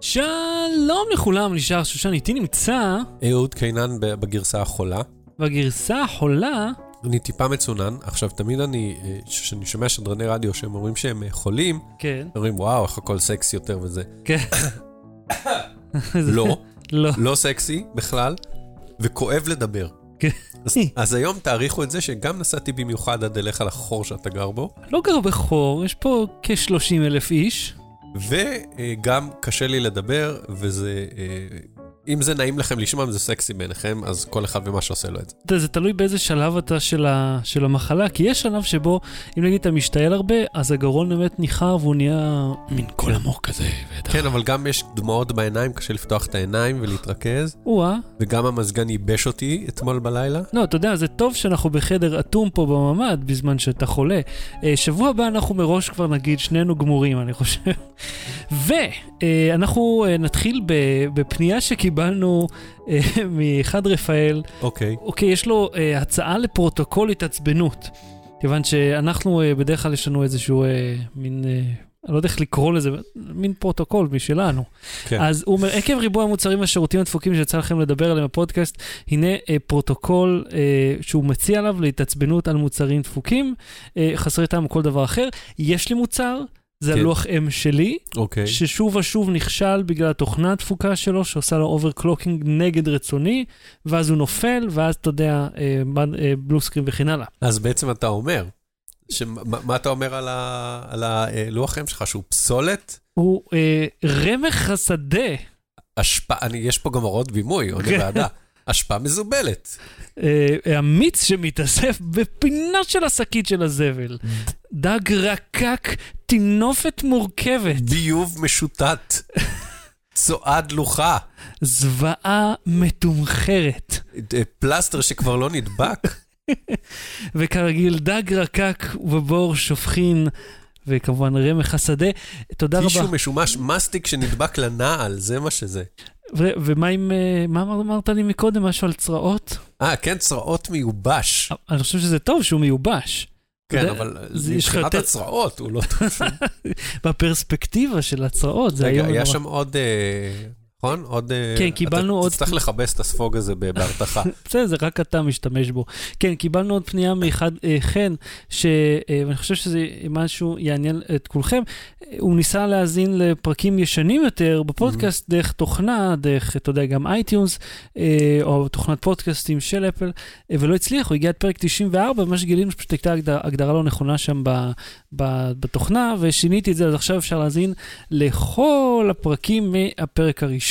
שלום לכולם, נשאר שושן, איתי נמצא אהוד קינן בגרסה החולה. בגרסה החולה, אני טיפה מצונן. עכשיו, תמיד אני, אה, כשאני שומע שדרני רדיו שהם אומרים שהם אה, חולים, כן, אומרים, וואו, איך הכל סקסי יותר וזה. כן. לא, לא. לא סקסי בכלל, וכואב לדבר. כן. אז, אז היום תעריכו את זה שגם נסעתי במיוחד עד אליך לחור שאתה גר בו, לא גר בחור, יש פה כ-30 אלף איש. וגם קשה לי לדבר, וזה... אה, אם זה נעים לכם לשמוע, אם זה סקסי בעיניכם, אז כל אחד ומה שעושה לו את זה. זה תלוי באיזה שלב אתה של, ה, של המחלה, כי יש שלב שבו, אם נגיד אתה משתעל הרבה, אז הגרון באמת ניחר והוא נהיה מין קול עמוק כזה. ואתה... כן, אבל גם יש דמעות בעיניים, קשה לפתוח את העיניים ולהתרכז, או-אה. וגם המזגן ייבש אותי אתמול בלילה. לא, אתה יודע, זה טוב שאנחנו בחדר אטום פה בממ"ד בזמן שאתה חולה. אה, שבוע הבא אנחנו מראש כבר נגיד שנינו גמורים, אני חושב. ואנחנו אה, נתחיל ב- בפנייה שקיבלנו אה, מאחד רפאל. אוקיי. אוקיי, יש לו אה, הצעה לפרוטוקול התעצבנות. כיוון שאנחנו, אה, בדרך כלל יש לנו איזשהו אה, מין... אה, אני לא יודע איך לקרוא לזה, מין פרוטוקול משלנו. כן. אז הוא אומר, עקב ריבוי המוצרים והשירותים הדפוקים שיצא לכם לדבר עליהם בפודקאסט, הנה אה, פרוטוקול אה, שהוא מציע עליו להתעצבנות על מוצרים דפוקים, אה, חסרי טעם או כל דבר אחר. יש לי מוצר, זה כן. הלוח אם שלי, אוקיי. ששוב ושוב נכשל בגלל התוכנה הדפוקה שלו, שעושה לו overclocking נגד רצוני, ואז הוא נופל, ואז אתה יודע, אה, אה, blue screen וכן הלאה. אז בעצם אתה אומר, שמה- מה אתה אומר על ה- על הלוח אם שלך, שהוא פסולת? הוא אה, רמך השדה. אשפה, אני, יש פה גם הוראות בימוי, עונה כן. ועדה. אשפה מזובלת. אה, המיץ שמתאסף בפינה של השקית של הזבל. דג רקק, טינופת מורכבת, ביוב משוטט. צואה דלוחה. זוועה מתומחרת. אה, פלסטר שכבר לא נדבק. וכרגיל, דג רקק ובור שופכין, וכמובן רמך השדה. תודה טישו רבה. משומש, מסטיק שנדבק לנעל, זה מה שזה. ו- ומה עם, אה, מה אמר- אמרת לי מקודם? משהו על צרעות? אה, כן, צרעות מיובש. אני חושב שזה טוב שהוא מיובש. כן, יודע, אבל מבחינת יותר- הצרעות הוא לא טוב. בפרספקטיבה של הצרעות, זה רגע, היום היה ונורא. שם עוד, אה, נכון? עוד... אה, כן, קיבלנו אתה עוד- תצטרך לכבס את הספוג הזה בהרתחה. בסדר, רק אתה משתמש בו. כן, קיבלנו עוד פנייה מאחד, אה, חן, שאני חושב שזה משהו יעניין את כולכם. אה, הוא ניסה להאזין לפרקים ישנים יותר בפודקאסט Mm-hmm. דרך תוכנה, דרך, אתה יודע, גם iTunes, אה, או תוכנת פודקאסטים של אפל, אה, ולא הצליח, הוא הגיע עד פרק 94, ומה שגילינו שפשוט הייתה הגדר, הגדרה לא נכונה שם בתוכנה, ושיניתי את זה, אז עכשיו אפשר להאזין לכל הפרקים מהפרק הראשון.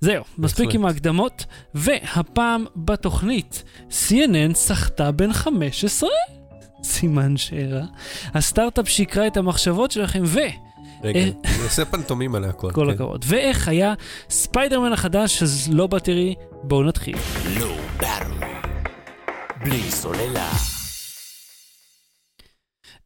זהו, מספיק. עם ההקדמות, והפעם בתוכנית, CNN סחטה בן 15? סימן שאלה. הסטארט-אפ שיקרה את המחשבות שלכם, וכל רגע, אה. אני אעשה פנטומים על הכל. כן. הכבוד. ואיך היה ספיידרמן החדש, אז לא בטרי, בואו נתחיל. בלי סוללה.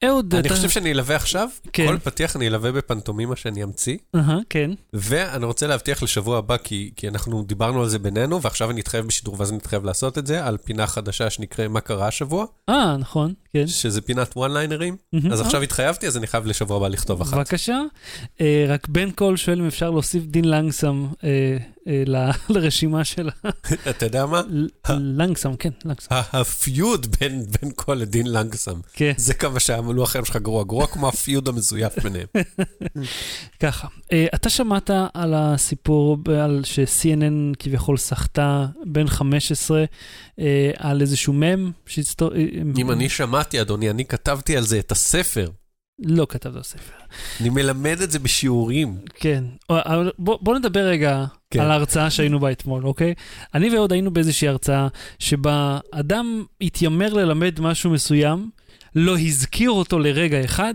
אהוד, אני אתה... חושב שאני אלווה עכשיו, כן. כל פתיח אני אלווה בפנטומימה שאני אמציא, אהה, כן. ואני רוצה להבטיח לשבוע הבא, כי, כי אנחנו דיברנו על זה בינינו, ועכשיו אני אתחייב בשידור, ואז אני אתחייב לעשות את זה, על פינה חדשה שנקרא מה קרה השבוע, אה, נכון, כן. שזה פינת one liner ים. מהמם. אז אה, עכשיו התחייבתי, אז אני חייב לשבוע הבא לכתוב אחת. בבקשה. אה, רק בן קול שואל אם אפשר להוסיף דין לנגסם אה, לרשימה של. אתה יודע מה? לנגסם, כן, לנגסם. ה feud בין, בין כל לדין לנגסם. כן. זה כמה שהלוח אם שלך גרוע, גרוע כמו ה feud המזויף ביניהם. ככה, אה, אתה שמעת על הסיפור ש-CNN כביכול סחטה בן 15 אה, על איזשהו מם. אה, אם אני שמעתי, אדוני, אני כתבתי על זה את הספר. לא כתב לו ספר. אני מלמד את זה בשיעורים. כן. בוא, בוא נדבר רגע כן. על ההרצאה שהיינו בה אתמול, אוקיי? אני ועוד היינו באיזושהי הרצאה שבה אדם התיימר ללמד משהו מסוים, לא הזכיר אותו לרגע אחד,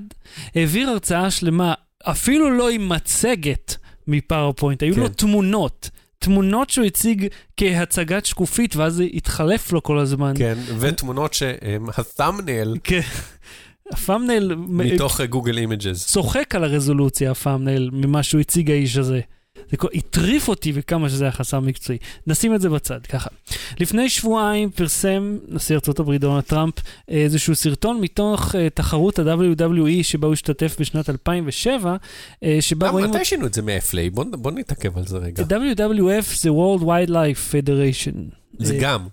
העביר הרצאה שלמה, אפילו לא עם מצגת מפאורפוינט, היו כן. לו תמונות. תמונות שהוא הציג כהצגת שקופית, ואז זה התחלף לו כל הזמן. כן, ותמונות שהם ה-thumbnail כן. ה thumbnail מתוך Google Images. צוחק על הרזולוציה, ה thumbnail, ממה שהוא הציג האיש הזה. זה כל- הטריף אותי וכמה שזה היה חסר מקצועי. נשים את זה בצד, ככה. לפני שבועיים פרסם נשיא ארה"ב דונלד טראמפ איזשהו סרטון מתוך אה, תחרות ה-WWE שבה הוא השתתף בשנת 2007, אה, שבה אה, רואים... מתי שינו את זה מ-FLA? בוא- בוא נתעכב על זה רגע. WWF זה World Wildlife Federation. זה אה, גם,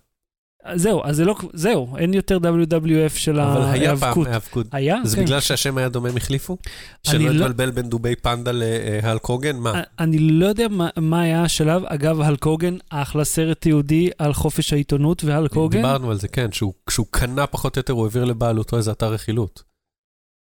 זהו, אז זה לא, זהו, אין יותר WWF של אבל היה פעם ההיאבקות. היאבקות. היה? זה כן. בגלל שהשם היה דומה הם החליפו? שלא לא- התבלבל בין דובי פנדה להלק הוגן? מה? אני לא יודע מה, מה היה השלב. אגב, הלק הוגן, אחלה סרט תיעודי על חופש העיתונות והלק הוגן. דיברנו על זה, כן, שהוא- כשהוא קנה פחות או יותר, הוא העביר לבעלותו איזה אתר רכילות.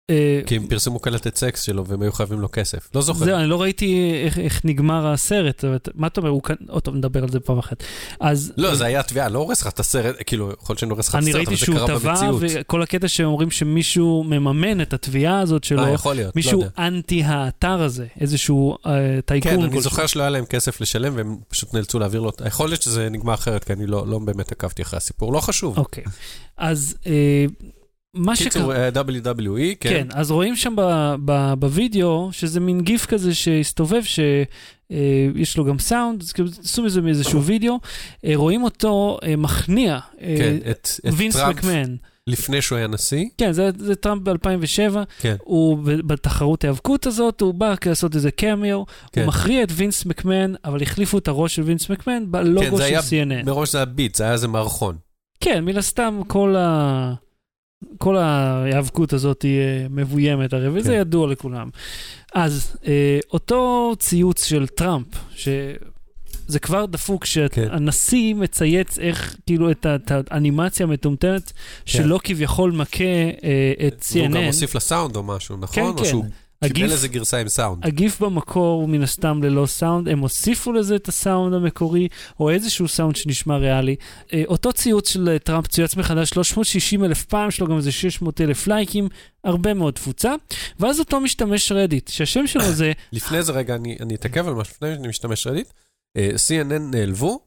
אה, כי הם פרסמו קלטת סקס שלו והם היו חייבים לו כסף. לא זוכר. זהו, אני לא ראיתי איך, איך נגמר הסרט, מה אתה אומר, הוא כאן, עוד טוב, נדבר על זה פעם אחת. אז... לא, זה היה תביעה, לא הורס לך את הסרט, כאילו, יכול להיות שאני הורס לך את אני הסרט, ראיתי אבל זה שהוא קרה במציאות. וכל הקטע שהם אומרים שמישהו מממן את התביעה הזאת שלו, אה, יכול להיות, לא מישהו יודע. אנטי האתר הזה, איזשהו אה, טייקון כן, אני. זוכר שלא היה להם כסף לשלם והם פשוט נאלצו להעביר לו, יכול להיות שזה נגמר אחרת, כי אני לא לא באמת עקבתי אחרי הסיפור, לא חשוב. אוקיי. אז אה, מה שקרה... קיצור, אה, WWE, כן, כן. אז רואים שם ב- ב- בווידאו, שזה מין גיף כזה שהסתובב, שיש לו גם סאונד, אז כאילו עשו מזה איזשהו וידאו, אה, רואים אותו אה, מכניע, אה, כן, את את וינס טראמפ מקמן. לפני שהוא היה נשיא. כן, זה, זה טראמפ ב-2007, כן. הוא בתחרות ההיאבקות הזאת, הוא בא לעשות איזה קמיו, כן. הוא מכריע את וינס מקמן, אבל החליפו את הראש של וינס מקמן בלוגו כן, של היה CNN. מראש זה היה ביט, זה היה איזה מערכון. כן, מן הסתם כל ה... כל ההיאבקות הזאת היא אה, מבוימת הרי, וזה כן. ידוע לכולם. אז אה, אותו ציוץ של טראמפ, שזה כבר דפוק, כן. שהנשיא מצייץ איך, כאילו, את האנימציה המטומטמת, שלא כביכול מכה אה, את והוא גם CNN. הוסיף לסאונד או משהו, נכון? כן, או כן. שהוא קיבל איזה גרסה עם סאונד. הגיף במקור הוא מן הסתם ללא סאונד, הם הוסיפו לזה את הסאונד המקורי, או איזשהו סאונד שנשמע ריאלי. אה, אותו ציוץ של אה, טראמפ צויץ מחדש 360 אלף פעם, יש לו גם איזה 600 אלף לייקים, הרבה מאוד תפוצה. ואז אותו משתמש רדיט, שהשם שלו זה, לפני זה רגע, אני אני אתעכב על משהו, לפני שאני משתמש רדיט. אה, CNN נעלבו,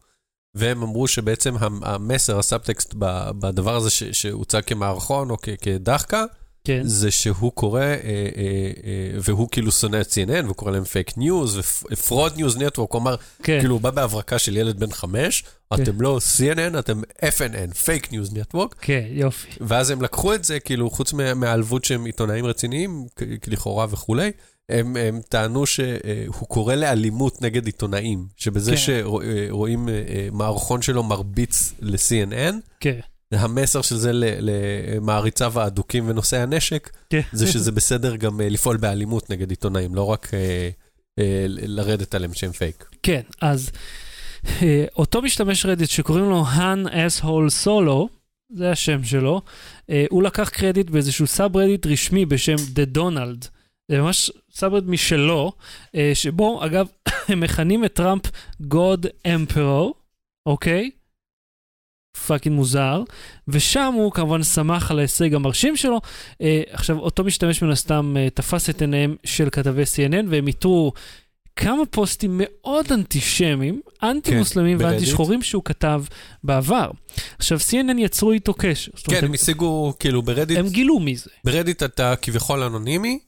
והם אמרו שבעצם המ- המסר, הסאבטקסט בדבר הזה ש- שהוצג כמערכון או כ- כדחקה, כן, זה שהוא קורא, אה, אה, אה, והוא כאילו שונא את CNN, והוא קורא להם fake news, ו Fraud News Network, הוא אמר, כן, כאילו הוא בא בהברקה של ילד בן חמש, כן. אתם לא CNN, אתם FNN, Fake News Network, כן, יופי. ואז הם לקחו את זה, כאילו, חוץ מה- מהעלבות שהם עיתונאים רציניים, לכאורה וכולי, הם, הם טענו שהוא קורא לאלימות נגד עיתונאים, שבזה כן. שרואים אה, מערכון שלו מרביץ ל-CNN, כן, המסר של זה למעריציו האדוקים ונושאי הנשק, כן. זה שזה בסדר גם אה, לפעול באלימות נגד עיתונאים, לא רק אה, אה, לרדת עליהם שהם פייק. כן, אז אה, אותו משתמש רדיט שקוראים לו Han Asshole Solo, זה השם שלו, אה, הוא לקח קרדיט באיזשהו subreddit רשמי בשם The Donald. זה ממש subreddit משלו, שבו, אגב, הם מכנים את טראמפ God Emperor, אוקיי? fucking מוזר, ושם הוא כמובן שמח על ההישג המרשים שלו. אה, עכשיו, אותו משתמש מן הסתם אה, תפס את עיניהם של כתבי CNN, והם איתרו כמה פוסטים מאוד אנטישמיים, אנטי מוסלמים כן, ואנטי ברדיט. שחורים שהוא כתב בעבר. עכשיו, CNN יצרו איתו קשר. כן, הם השיגו, כאילו, ברדיט, הם גילו מי זה. ברדיט אתה כביכול אנונימי,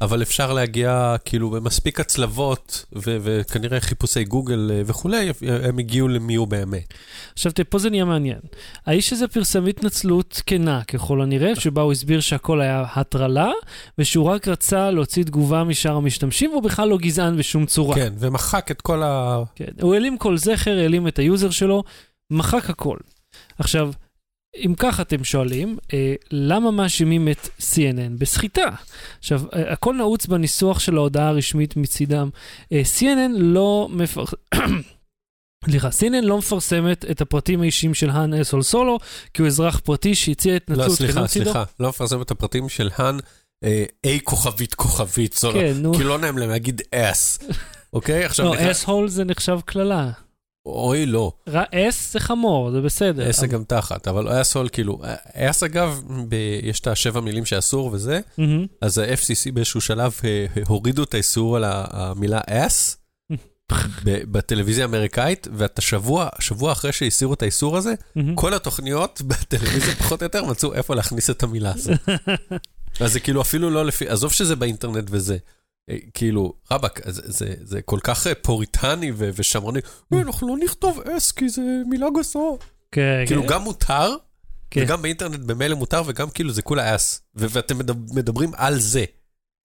אבל אפשר להגיע, כאילו, במספיק הצלבות, ו- וכנראה חיפושי גוגל אה, וכולי, הם הגיעו למי הוא באמת. עכשיו, תראה, פה זה נהיה מעניין. האיש הזה פרסם התנצלות כנה, ככל הנראה, שבה הוא הסביר שהכל היה הטרלה, ושהוא רק רצה להוציא תגובה משאר המשתמשים, והוא בכלל לא גזען בשום צורה. כן, ומחק את כל ה... כן. הוא העלים כל זכר, העלים את ה user שלו, מחק הכל. עכשיו, אם כך אתם שואלים, אה, למה מאשימים את CNN בסחיטה? עכשיו, אה, הכל נעוץ בניסוח של ההודעה הרשמית מצידם. אה, CNN לא מפרסמת... סליחה, CNN לא מפרסמת את הפרטים האישיים של האן אסול סולו, כי הוא אזרח פרטי שהציע התנצלות. לא, סליחה. סליחה, לא מפרסם את הפרטים של האן, אה, A כוכבית כוכבית, סולו. כן, נו. כי לא נעים להם להגיד אס. אוקיי? עכשיו, לא, נכנס- אס-הול זה נחשב קללה. אוי, לא. אס זה חמור, זה בסדר. אס זה גם תחת, אבל אסהול, כאילו, אס אגב, יש את השבע מילים שאסור וזה. אז ה-FCC באיזשהו שלב אה, הורידו את האיסור על המילה אס בטלוויזיה האמריקאית, ואתה שבוע, שבוע אחרי שהסירו את האיסור הזה. כל התוכניות בטלוויזיה פחות או יותר מצאו איפה להכניס את המילה הזאת. אז זה כאילו אפילו לא לפי, עזוב שזה באינטרנט וזה. אה, כאילו, רבאק, זה, זה, זה כל כך אה, פוריטני ו- ושמרני, "אה, אנחנו לא נכתוב אס כי זה מילה גסה. כן, כאילו, כן. גם מותר, כן. וגם באינטרנט במילא מותר, וגם כאילו זה כולה אס. ואתם מדב- מדברים על זה.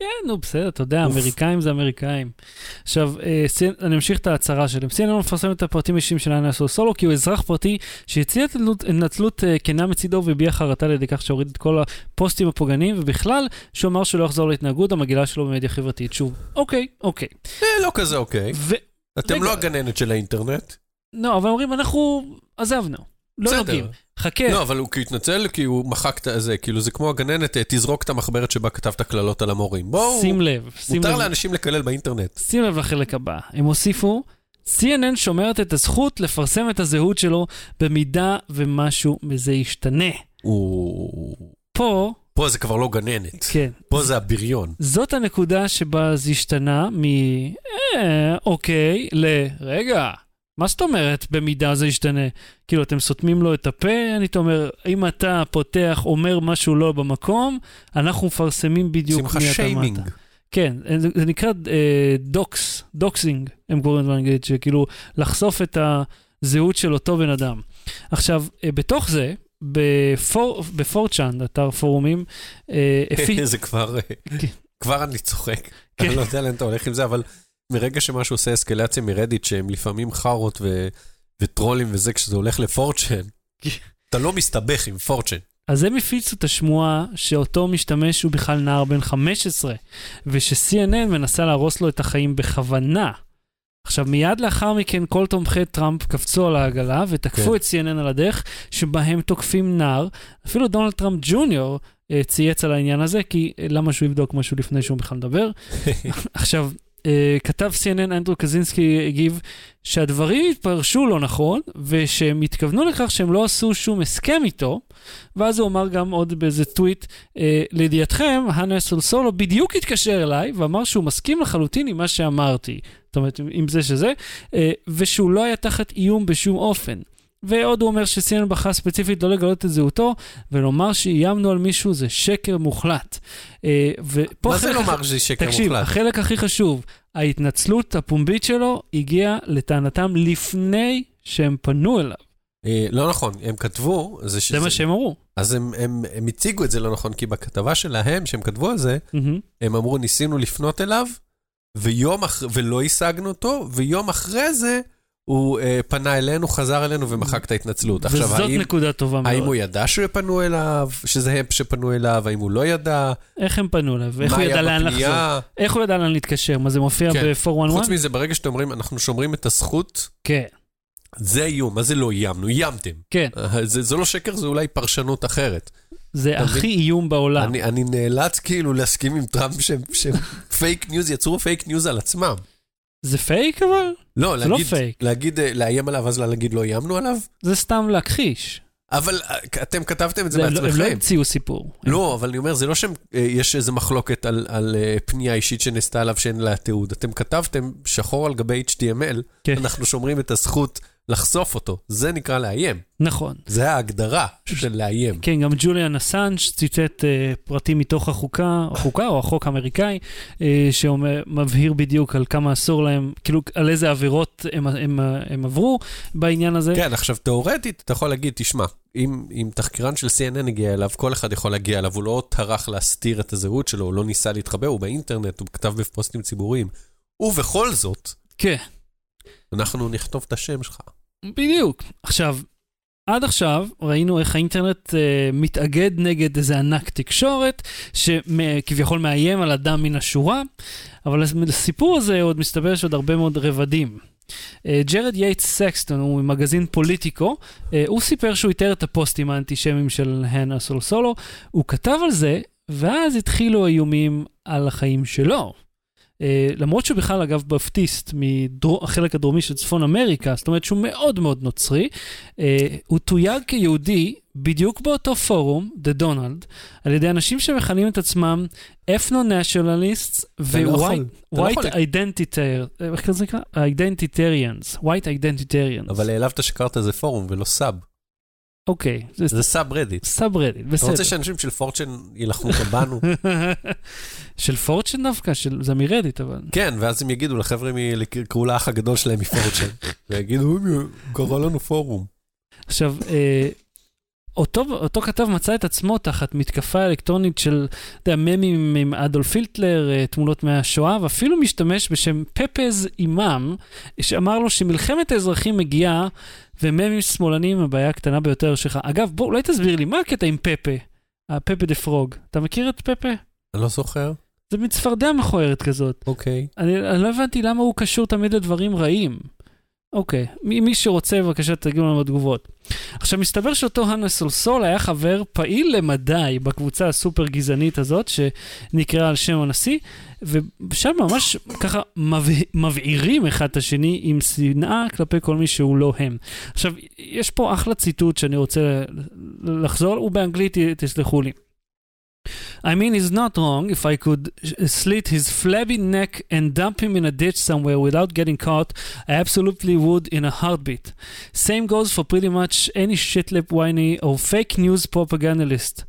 כן, נו, בסדר, אתה יודע. אמריקאים זה אמריקאים. עכשיו, אה, אני אמשיך את ההצהרה שלהם. CNN לא מפרסם את הפרטים האישיים של אנס סולו, כי הוא אזרח פרטי שהציע התנצלות- אה, כנה מצידו והביע חרטה על ידי כך שהוריד את כל הפוסטים הפוגעניים, ובכלל, שהוא אמר שהוא לא יחזור להתנהגות המגעילה שלו במדיה חברתית. שוב, אוקיי, אוקיי. אה, לא כזה אוקיי. אתם. לא הגננת של האינטרנט. לא, אבל אומרים, אנחנו עזבנו. לא. נוגעים. חכה. לא, אבל הוא התנצל כי הוא מחק את זה, כאילו זה כמו הגננת, אה, תזרוק את המחברת שבה כתבת קללות על המורים. בואו, שים לב, שים מותר לב. לאנשים לקלל באינטרנט. שים לב לחלק הבא. הם הוסיפו, CNN שומרת את הזכות לפרסם את הזהות שלו במידה ומשהו מזה ישתנה. הוא... פה, פה זה כבר לא גננת, כן, פה זה הבריון. זאת הנקודה שבה זה השתנה מ... אה, אוקיי, ל... רגע, מה זאת אומרת במידה זה ישתנה? כאילו, אתם סותמים לו את הפה? אני אומר, אם אתה פותח, אומר משהו לא במקום, אנחנו מפרסמים בדיוק מי אתה. אמרת. כן, זה, זה נקרא אה, dox, doxing, הם קוראים לזה באנגלית, שכאילו לחשוף את הזהות של אותו בן אדם. עכשיו, אה, בתוך זה, בפור, בפורצ'אן, אתר פורומים, אה. זה כבר, אה, כן. כבר אני צוחק. כן. אני לא יודע לאן אתה הולך עם זה, אבל מרגע שמשהו עושה אסקלציה מ-Reddit, שהם לפעמים חארות ו- וטרולים וזה, כשזה הולך לפורצ'ן. אתה לא מסתבך עם פורצ'ן. אז הם הפיצו את השמועה שאותו משתמש הוא בכלל נער בן 15, וש-CNN מנסה להרוס לו את החיים בכוונה. עכשיו, מיד לאחר מכן כל תומכי טראמפ קפצו על העגלה ותקפו כן. את CNN על הדרך שבה הם תוקפים נער. אפילו דונלד טראמפ ג'וניור אה, צייץ על העניין הזה, כי אה, למה שהוא יבדוק משהו לפני שהוא בכלל מדבר? עכשיו, כתב CNN אנדרו קזינסקי הגיב שהדברים התפרשו לא נכון, ושהם התכוונו לכך שהם לא עשו שום הסכם איתו, ואז הוא אמר גם עוד באיזה טוויט, אה, לידיעתכם, האנס סולסולו בדיוק התקשר אליי ואמר שהוא מסכים לחלוטין עם מה שאמרתי. זאת אומרת, עם זה שזה, אה, ושהוא לא היה תחת איום בשום אופן. ועוד הוא אומר שסיין בחר ספציפית לא לגלות את זהותו, ולומר שאיימנו על מישהו זה שקר מוחלט. אה, מה זה לומר שזה שקר תקשיב, מוחלט? החלק הכי חשוב, ההתנצלות הפומבית שלו הגיעה לטענתם לפני שהם פנו אליו. אה, לא נכון, הם כתבו, זה זה שזה... מה שהם אמרו. אז הם, הם, הם הציגו את זה לא נכון, כי בכתבה שלהם, שהם כתבו על זה, מהמם. הם אמרו, ניסינו לפנות אליו, ויום אח... ולא השגנו אותו, ויום אחרי זה הוא אה, פנה אלינו, חזר אלינו ומחק את ההתנצלות. עכשיו, וזאת האם, נקודה טובה האם הוא מאוד. ידע שפנו אליו, שזה הם שפנו אליו, האם הוא לא ידע, איך הם פנו אליו? איך הוא ידע לאן לחזור? איך הוא ידע לאן להתקשר? מה זה מופיע כן. ב-411? חוץ מזה, ברגע שאתם אומרים, אנחנו שומרים את הזכות, כן, זה איום, מה זה לא איימנו? איימתם. כן. אה, זה, זה לא שקר, זה אולי פרשנות אחרת. זה הכי איום בעולם. אני, אני נאלץ כאילו להסכים עם טראמפ ש-fake news, יצרו fake news על עצמם. זה פייק אבל? לא, זה לא להגיד, פייק. להגיד, אה, לאיים עליו, אז להגיד לא איימנו עליו? זה סתם להכחיש. אבל אה, אתם כתבתם את זה זה לא- הם לא בעצמכם. המציאו סיפור. לא, אבל אני אומר, זה לא שיש איזו מחלוקת על, על אה, פנייה אישית שנעשתה עליו שאין לה תיעוד. אתם כתבתם שחור על גבי HTML, כן. אנחנו שומרים את הזכות לחשוף אותו. זה נקרא לאיים. נכון. זה ההגדרה של לאיים. כן, גם ג'וליאן אסנג' ציטט אה, פרטים מתוך החוקה, החוקה או החוק האמריקאי, אה, שמבהיר בדיוק על כמה אסור להם, כאילו על איזה עבירות הם, הם, הם עברו בעניין הזה. כן, עכשיו, תאורטית, אתה יכול להגיד, תשמע, אם, אם תחקירן של CNN הגיע אליו, כל אחד יכול להגיע אליו, הוא לא טרח להסתיר את הזהות שלו, הוא לא ניסה להתחבא, הוא באינטרנט, הוא כתב בפוסטים ציבוריים. ובכל זאת, כן, אנחנו נכתוב את השם שלך. בדיוק. עכשיו, עד עכשיו ראינו איך האינטרנט אה, מתאגד נגד איזה ענק תקשורת, שכביכול מאיים על אדם מן השורה, אבל לסיפור הזה עוד מסתבר שיש עוד הרבה מאוד רבדים. אה, ג'רד יייטס סקסטון הוא ממגזין פוליטיקו, אה, הוא סיפר שהוא איתר את הפוסטים האנטישמיים של הנה סולו סולו, הוא כתב על זה, ואז התחילו האיומים על החיים שלו. אה, למרות שהוא בכלל, אגב, בפטיסט מהחלק הדרומי של צפון אמריקה, זאת אומרת שהוא מאוד מאוד נוצרי, אה, הוא תויג כיהודי בדיוק באותו פורום, The Donald, על ידי אנשים שמכנים את עצמם אתה לא אתה לא ו-white יכול. identitarians, white identitarians. אבל העלבת שקראת זה פורום ולא sub. אוקיי, זה זה subreddit. subreddit, אתה בסדר. רוצה שאנשים של 4chan יילחמו גם בנו? של 4chan דווקא, של- זה מ-Reddit, אבל... כן, ואז הם יגידו לחבר'ה, יקראו לאח הגדול שלהם מפורצ'ן. ויגידו, "אוי, קרא לנו פורום. עכשיו, אה, אותו, אותו כתב מצא את עצמו תחת מתקפה אלקטרונית של, אתה יודע, ממים עם אדולף היטלר, אה, תמונות מהשואה, ואפילו משתמש בשם פפז אימאם, שאמר לו שמלחמת האזרחים מגיעה, וממים שמאלנים הם הבעיה הקטנה ביותר שלך. אגב, בוא, אולי תסביר לי, מה הקטע עם פפה? הפפה דה פרוג. אתה מכיר את פפה? אני לא זוכר. זה מין צפרדע מכוערת כזאת. אוקיי. אני, אני לא הבנתי למה הוא קשור תמיד לדברים רעים. אוקיי, מי, מי שרוצה, בבקשה תגידו לנו בתגובות. עכשיו, מסתבר שאותו האנה סולסול היה חבר פעיל למדי בקבוצה הסופר גזענית הזאת, שנקראה על שם הנשיא, ושם ממש ככה מבע... מבעירים אחד את השני עם שנאה כלפי כל מי שהוא לא הם. עכשיו, יש פה אחלה ציטוט שאני רוצה לחזור, הוא באנגלית, תסלחו לי. I mean, it's not wrong if I could slit his flabby neck and dump him in a ditch somewhere without getting caught. I absolutely would in a heartbeat. Same goes for pretty much any shitlip whiny or fake news propagandist.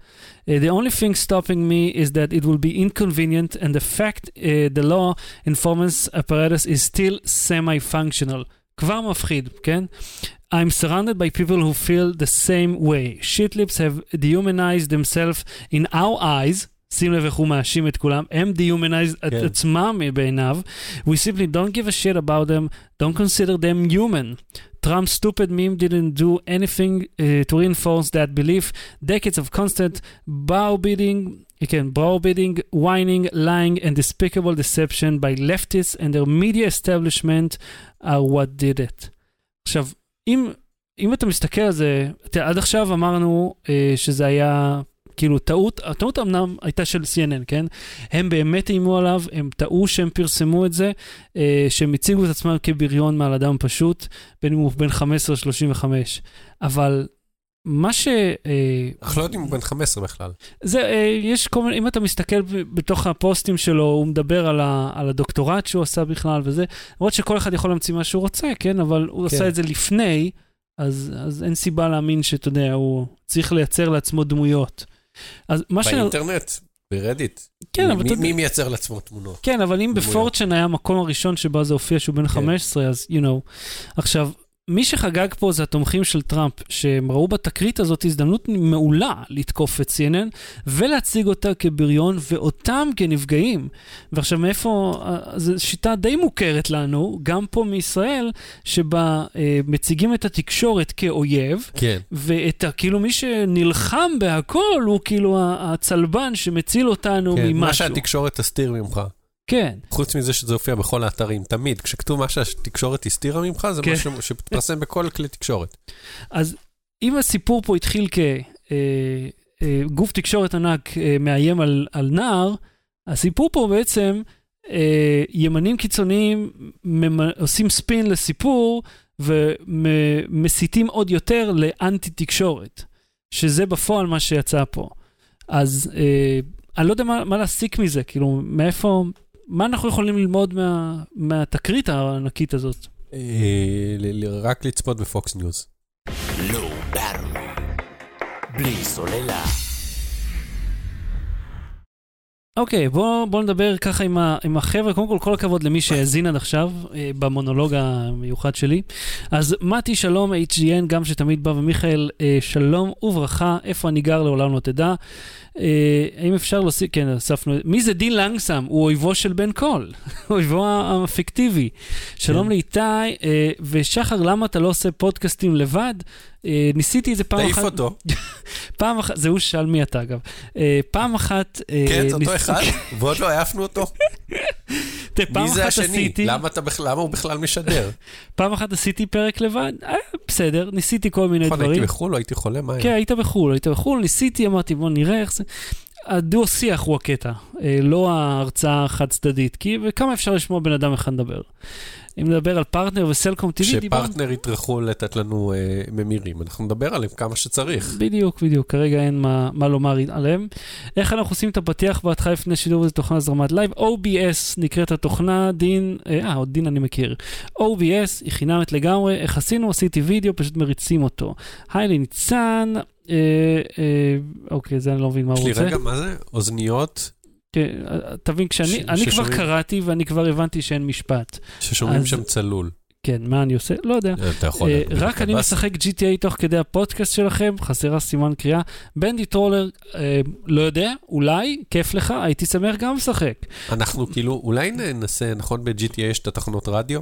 Uh, the only thing stopping me is that it will be inconvenient, and the fact uh, the law enforcement apparatus is still semi-functional. כבר מפחיד, כן? I'm surrounded by people who feel the same way. Shitlips have dehumanized themselves in our eyes. שים לב איך הוא מאשים את כולם, הם dehumanized את כן. עצמם בעיניו. We simply don't give a shit about them, don't consider them human. Trump's stupid meme didn't do anything uh, to reinforce that belief. Decades of constant brow-beating, כן, brow-beating, whining, lying and despicable deception by leftists and their media establishment are what did it. עכשיו, אם, אם אתה מסתכל על זה, תראה, עד עכשיו אמרנו אה, שזה היה כאילו טעות, הטעות אמנם הייתה של CNN, כן? הם באמת איימו עליו, הם טעו שהם פרסמו את זה, אה, שהם הציגו את עצמם כבריון מעל אדם פשוט, בין אם הוא בן 15 או 35. אבל מה ש... אה, אנחנו לא יודעים אם הוא בן 15 בכלל. זה, אה, יש כל מיני, אם אתה מסתכל בתוך הפוסטים שלו, הוא מדבר על, ה, על הדוקטורט שהוא עשה בכלל וזה, למרות שכל אחד יכול להמציא מה שהוא רוצה, כן? אבל הוא כן. עשה את זה לפני, אז, אז אין סיבה להאמין שאתה יודע, הוא צריך לייצר לעצמו דמויות. אז מה ש... באינטרנט, ברדיט. כן, אבל מי- אתה יודע- מי מייצר לעצמו תמונות? כן, אבל אם. בפורצ'ן היה המקום הראשון שבו זה הופיע שהוא בן 15, אז you know. עכשיו, מי שחגג פה זה התומכים של טראמפ, שהם ראו בתקרית הזאת הזדמנות מעולה לתקוף את CNN ולהציג אותה כבריון ואותם כנפגעים. ועכשיו מאיפה, זו שיטה די מוכרת לנו, גם פה מישראל, שבה אה, מציגים את התקשורת כאויב, כן. ואת כאילו מי שנלחם בהכל הוא כאילו הצלבן שמציל אותנו כן, ממשהו. מה שהתקשורת תסתיר ממך. כן. חוץ מזה שזה הופיע בכל האתרים, תמיד. כשכתוב מה שהתקשורת הסתירה ממך, זה כן. משהו שמתפרסם בכל כלי תקשורת. אז אם הסיפור פה התחיל כגוף תקשורת ענק אה, מאיים על, על נער, הסיפור פה בעצם, אה, ימנים קיצוניים ממ- עושים ספין לסיפור ומסיתים עוד יותר לאנטי תקשורת, שזה בפועל מה שיצא פה. אז אה, אני לא יודע מה, מה להסיק מזה, כאילו, מאיפה, מה אנחנו יכולים ללמוד מה, מהתקרית הענקית הזאת? אה, רק לצפות ב-Fox News. בלי סוללה. אוקיי, בוא, בוא נדבר ככה עם, ה, עם החבר'ה. קודם כל, כל הכבוד למי שהאזין עד עכשיו אה, במונולוג המיוחד שלי. אז מתי, שלום, HGN, גם שתמיד בא, ומיכאל, אה, שלום וברכה, איפה אני גר לעולם לא תדע. אה, האם אפשר להוסיף, כן, הוספנו, מי זה דין לנגסם? הוא אויבו של בן קול, אויבו הפיקטיבי. שלום כן. לאיתי, אה, ושחר, למה אתה לא עושה פודקאסטים לבד? אה, ניסיתי את זה פעם תעיף אחת. אותו. פעם אחת, זה הוא שאל מי אתה אגב. פעם אחת... כן, זה אותו אחד, ועוד לא העפנו אותו. תראה, פעם מי זה אחת השני? עשיתי, למה הוא בכלל משדר? פעם אחת עשיתי פרק לבד, בסדר, ניסיתי כל מיני נכון, הייתי דברים. בחו"ל או הייתי חולה? מה היה? כן, היית בחו"ל, היית בחו"ל, ניסיתי, אמרתי, בוא נראה איך זה. הדו-שיח הוא הקטע, אה, לא ההרצאה החד-צדדית, כי וכמה אפשר לשמוע בן אדם אחד לדבר. אם נדבר על פרטנר וסלקום TV, דיברנו... כשפרטנר יטרחו לתת לנו אה, ממירים, אנחנו נדבר עליהם כמה שצריך. בדיוק, בדיוק, כרגע אין מה, מה לומר עליהם. איך אנחנו עושים את הפתיח בהתחלה לפני שידור וזה תוכנה הזרמת live? OBS נקראת התוכנה, דין, אה, עוד דין אני מכיר. OBS היא חינמית לגמרי, איך עשינו? עשיתי וידאו, פשוט מריצים אותו. היי לניצן, אה, אה, אוקיי, זה אני לא מבין מה יש הוא לי רוצה. רגע, מה זה? אוזניות תבין, כשאני ש- אני כבר קראתי ואני כבר הבנתי שאין משפט. ששומעים אז- שם צלול. כן, מה אני עושה? לא יודע. אה, אתה יכול... אה, רק אני. משחק GTA תוך כדי הפודקאסט שלכם, חסרה סימן קריאה. בנדי טרולר, אה, לא יודע, אולי, כיף לך, הייתי שמח גם לשחק. אנחנו כאילו, אולי ננסה, נכון ב-GTA יש את התחנות רדיו?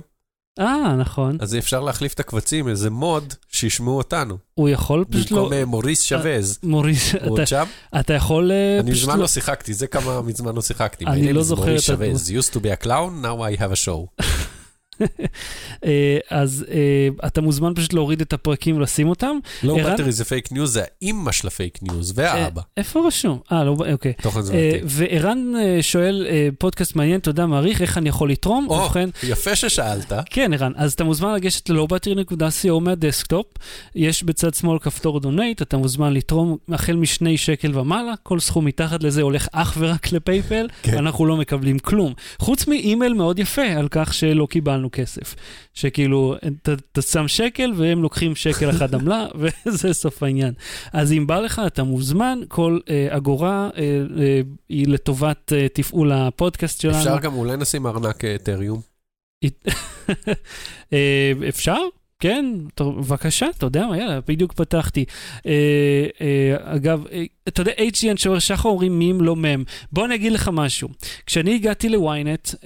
אה, נכון. אז אפשר להחליף את הקבצים, איזה מוד, שישמעו אותנו. הוא יכול פשוט לא... במקום אה, מוריס שבז. מוריס, הוא עוד אתה- שם? אתה יכול אה, אני פשוט מזמן לא... לא שיחקתי, זה כמה מזמן לא שיחקתי. אני לא זוכר מוריס את הדמות. שבז. used to be a clown, now I have a show. אה, אז אה, אתה מוזמן פשוט להוריד את הפרקים ולשים אותם. לא is a fake news, זה האימא של ה-fake news, והאבא. אה, איפה רשום? אה, לא, אוקיי. תוכן תזונתי. וערן שואל, פודקאסט מעניין, תודה, מעריך, איך אני יכול לתרום? או, יפה ששאלת. כן, ערן, אז אתה מוזמן לגשת ל-lovetree.co מהדסקטופ, יש בצד שמאל כפתור donate, אתה מוזמן לתרום החל משני שקל ומעלה, כל סכום מתחת לזה הולך אך ורק ל-PayPal, כן. אנחנו לא מקבלים כלום. חוץ מאימייל מאוד יפה על כך שלא קיבלנו כסף. שכאילו, אתה אתה שם שקל והם לוקחים שקל אחד עמלה, וזה סוף העניין. אז אם בא לך, אתה מוזמן, כל אה, אגורה אה, אה, היא לטובת אה, תפעול הפודקאסט שלנו. אפשר גם אולי נשים ארנק אה, אתריום. אה, אפשר? כן, בבקשה, אתה יודע מה, יאללה, בדיוק פתחתי. אה, אה, אגב, אה, אתה יודע, HGN שוער שחר אומרים מים לא מם. בוא אני אגיד לך משהו. כשאני הגעתי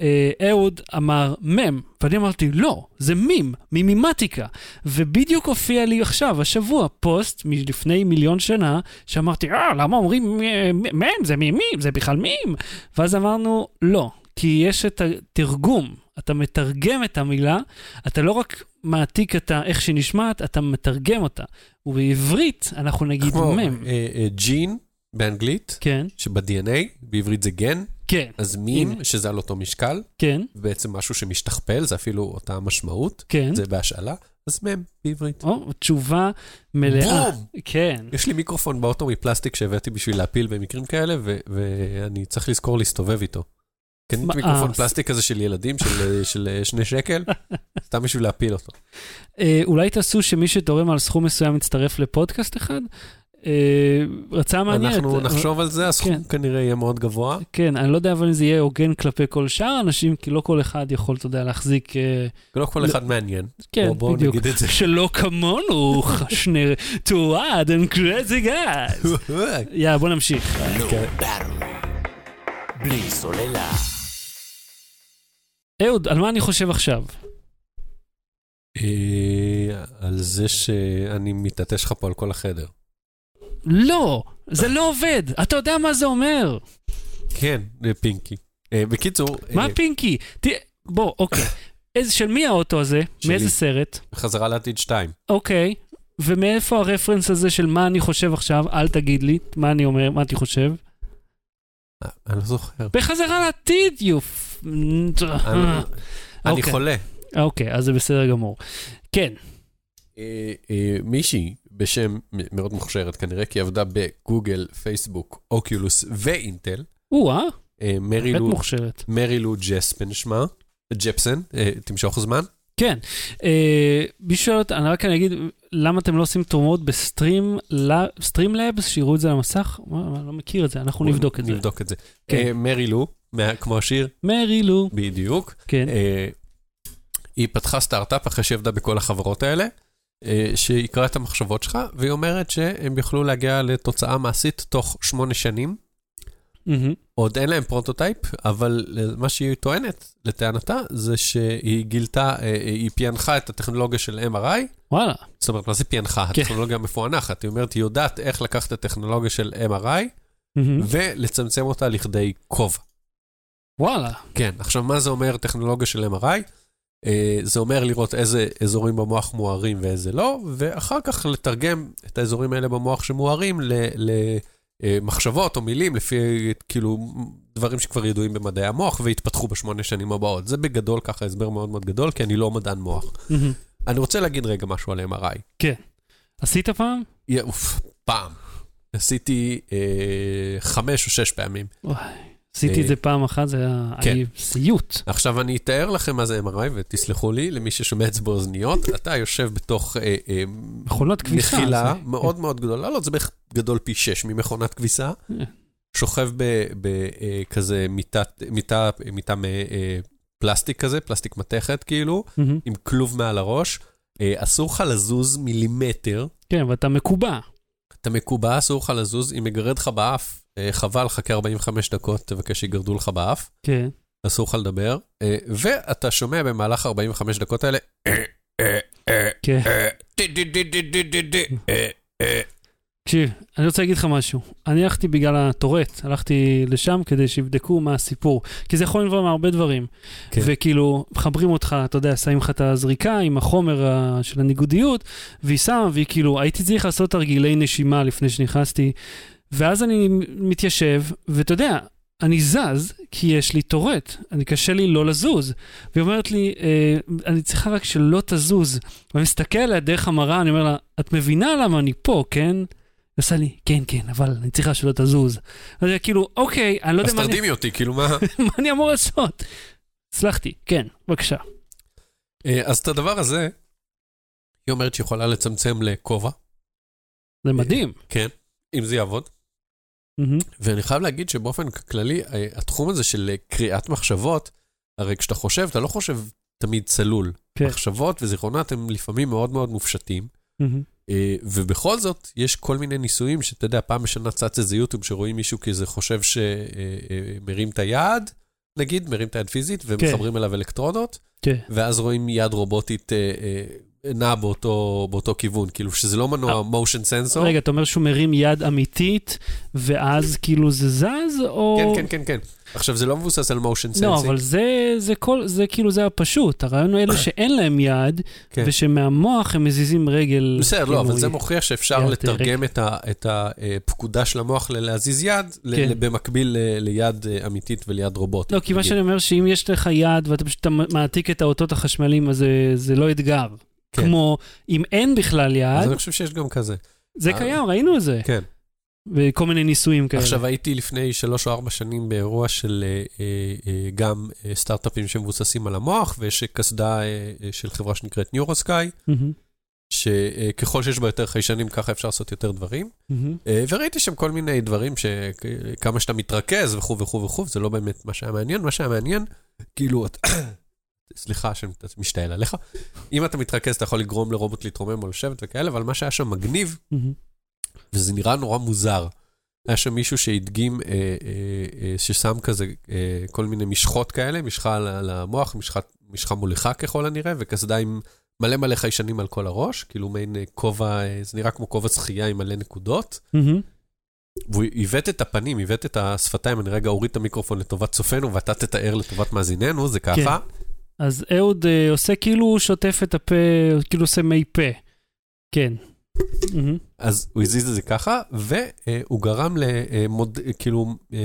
אה, אהוד אמר מם, ואני אמרתי, לא, זה מים, מימימטיקה. ובדיוק הופיע לי עכשיו, השבוע, פוסט מלפני מיליון שנה, שאמרתי, אה, למה אומרים מם, זה מימים, זה בכלל מים. ואז אמרנו, לא, כי יש את התרגום, אתה מתרגם את המילה, אתה לא רק מעתיק את איך שהיא נשמעת, אתה מתרגם אותה. ובעברית אנחנו נגיד כמו מם. אה, אה, ג'ין באנגלית, כן, שב-DNA, בעברית זה גן, כן, אז מים, הנה. שזה על אותו משקל, כן, בעצם משהו שמשתכפל, זה אפילו אותה משמעות, כן. זה בהשאלה, אז מם בעברית. או, תשובה מלאה. בום! כן. יש לי מיקרופון באוטו מפלסטיק שהבאתי בשביל להפיל במקרים כאלה, ו- ואני צריך לזכור להסתובב איתו. קניתי מה, מיקרופון אה, פלסטיק כזה של ילדים, של, של שני שקל, סתם בשביל להפיל אותו. אה, אולי תעשו שמי שתורם על סכום מסוים יצטרף לפודקאסט אחד? אה, רצה מעניינת. אנחנו נחשוב על זה, הסכום כן. כנראה יהיה מאוד גבוה. כן, אני לא יודע אבל אם זה יהיה הוגן כלפי כל שאר האנשים, כי לא כל אחד יכול, אתה יודע, להחזיק... אה, לא כל אחד מעניין. כן, בוא- בואו בדיוק. נגיד את זה. שלא כמונו, שני תועד and crazy guys. יאללה, בוא נמשיך. לא כן. בלי סוללה. אהוד, על מה אני חושב עכשיו? אה, על זה שאני מתעטש לך פה על כל החדר. לא, זה לא עובד. אתה יודע מה זה אומר. כן, אה, פינקי. אה, בקיצור, מה פינקי? בוא, אוקיי. איזה, של מי האוטו הזה? שלי. מאיזה סרט? חזרה לעתיד 2. אוקיי. ומאיפה הרפרנס הזה של מה אני חושב עכשיו? אל תגיד לי מה אני אומר, מה אני חושב. אני לא זוכר. בחזרה לעתיד, יופ. אני אני אוקיי. חולה. אוקיי, אז זה בסדר גמור. כן, אה, אה, מישהי בשם מאוד מוכשרת כנראה, כי עבדה בגוגל, פייסבוק, אוקיולוס ואינטל. או-אה, אה, באמת מוכשרת. מרי לו ג'ספן שמה. ג'פסן, תמשוך זמן. כן. מישהו שואל אותה, אני רק אני אגיד, למה אתם לא עושים תרומות בסטרים סטרים לאבס, שיראו את זה על המסך? מה, לא מכיר את זה, אנחנו נבדוק את זה. נבדוק את זה. כן. מרי לו, כמו השיר, מרי לו, בדיוק. כן. אה, היא פתחה סטארט-אפ אחרי שהיא עבדה בכל החברות האלה, אה, שיקרא את המחשבות שלך, והיא אומרת שהם יוכלו להגיע לתוצאה מעשית תוך שמונה שנים. מהמם. עוד אין להם פרוטוטייפ, אבל מה שהיא טוענת, לטענתה, זה שהיא גילתה, אה, היא פענחה את הטכנולוגיה של MRI, וואלה, זאת אומרת, מה זה פענחה? כן. הטכנולוגיה המפוענחת. היא אומרת, היא יודעת איך לקחת את הטכנולוגיה של MRI מהמם. ולצמצם אותה לכדי כובע. וואלה, כן, עכשיו, מה זה אומר טכנולוגיה של MRI? אה, זה אומר לראות איזה אזורים במוח מוארים ואיזה לא, ואחר כך לתרגם את האזורים האלה במוח שמוארים ל- ל- אה, או מילים לפי כאילו דברים שכבר ידועים במדעי המוח והתפתחו בשמונה שנים הבאות. זה בגדול ככה הסבר מאוד מאוד גדול, כי אני לא מדען מוח. אני רוצה להגיד רגע משהו על MRI. כן. עשית פעם? יא, אוף, פעם. עשיתי אה, חמש או שש פעמים. וואי, עשיתי את אה, זה פעם אחת, זה היה כן. היה סיוט. עכשיו אני אתאר לכם מה זה MRI, ותסלחו לי, למי ששומע את זה באוזניות, אתה יושב בתוך אה, אה, מכונת כביסה. מחילה זה- מאוד מאוד גדולה, לא, זה בערך גדול פי שש ממכונת כביסה. שוכב בכזה מיטת, מיטה, מיטה מפלסטיק כזה, פלסטיק מתכת כאילו. עם כלוב מעל הראש. אסור לך לזוז מילימטר, כן, ואתה מקובע. אתה מקובע, אסור לך לזוז, אם יגרד לך באף, אה, חבל, חכה 45 דקות, תבקש שיגרדו לך באף. כן. אסור לך לדבר, אה, ואתה שומע במהלך 45 דקות האלה, כן. תקשיב, אני רוצה להגיד לך משהו. אני הלכתי בגלל הטורט, הלכתי לשם כדי שיבדקו מה הסיפור. כי זה יכול לנבוע מהרבה דברים. כן. וכאילו, מחברים אותך, אתה יודע, שמים לך את הזריקה עם החומר ה- של הניגודיות, והיא שמה, והיא כאילו, הייתי צריך לעשות תרגילי נשימה לפני שנכנסתי, ואז אני מתיישב, ואתה יודע, אני זז, כי יש לי טורט, אני קשה לי לא לזוז. והיא אומרת לי, אה, אני צריכה רק שלא תזוז. ואני מסתכל עליה דרך המראה, אני אומר לה, את מבינה למה אני פה, כן? היא עושה לי, כן, כן, אבל אני צריכה שלא תזוז. אז היא כאילו, אוקיי, אני לא יודע אז מה אני, תרדימי אותי, כאילו מה... מה אני אמור לעשות. הצלחתי, כן, בבקשה. אה, אז את הדבר הזה, היא אומרת שהיא יכולה לצמצם לכובע, זה מדהים. כן, אם זה יעבוד. ואני חייב להגיד שבאופן כללי, אה, התחום הזה של אה, קריאת מחשבות, הרי כשאתה חושב, אתה לא חושב תמיד צלול. כן. מחשבות וזיכרונות הם לפעמים מאוד מאוד מופשטים. מהמם. אה, ובכל זאת, יש כל מיני ניסויים שאתה יודע, פעם בשנה צץ איזה יוטיוב שרואים מישהו כזה חושב שמרים את היד, נגיד, מרים את היד פיזית, ומחברים אליו אלקטרודות, כן. ואז רואים יד רובוטית אה, אה, נעה באותו, באותו כיוון, כאילו שזה לא מנוע מושן סנסור. רגע, אתה אומר שהוא מרים יד אמיתית, ואז כאילו זה זז, או... כן, כן, כן, כן. עכשיו, זה לא מבוסס על motion לא, sensing. אבל זה, זה כל, זה כאילו, זה הפשוט. הרעיון הוא אלה שאין להם יד, כן. ושמהמוח הם מזיזים רגל. בסדר, לא, אבל זה מוכיח שאפשר לתרגם את ה- את הפקודה של המוח ללהזיז יד, כן. במקביל ל- ליד אה, אמיתית וליד רובוטית. לא, כי מה. שאני אומר, שאם יש לך יד ואתה פשוט מעתיק את האותות החשמליים, אז זה, זה לא אתגר. כן. כמו אם אין בכלל אז יד, אני חושב שיש גם כזה. זה אה, קיים, ראינו את זה. כן. וכל מיני ניסויים כאלה. עכשיו, הייתי לפני שלוש או ארבע שנים באירוע של אה, אה, אה, גם אה, סטארט-אפים שמבוססים על המוח, ויש קסדה אה, אה, של חברה שנקראת ניורוסקאי, שככל שיש בה יותר חיישנים, ככה אפשר לעשות יותר דברים. אה, וראיתי שם כל מיני דברים שכמה שאתה מתרכז וכו' וכו' וכו', זה לא באמת מה שהיה מעניין. מה שהיה מעניין, כאילו, סליחה שאני משתעל עליך, אם אתה מתרכז, אתה יכול לגרום לרובוט להתרומם או לשבת וכאלה, אבל מה שהיה שם מגניב. וזה נראה נורא מוזר. היה שם מישהו שהדגים, אה, אה, אה, ששם כזה אה, כל מיני משחות כאלה, משחה על, על המוח, משחת, משחה מוליכה ככל הנראה, וקסדה עם מלא מלא חיישנים על כל הראש, כאילו מעין אה, כובע, אה, זה נראה כמו כובע שחייה עם מלא נקודות. והוא עיוות את הפנים, עיוות את השפתיים, אני רגע אוריד את המיקרופון לטובת צופינו, ואתה תתאר לטובת מאזיננו, זה ככה. אז אהוד אה, עושה כאילו הוא שוטף את הפה, כאילו עושה מי פה. כן. אז הוא הזיז את זה ככה, והוא גרם למוד, כאילו, אה,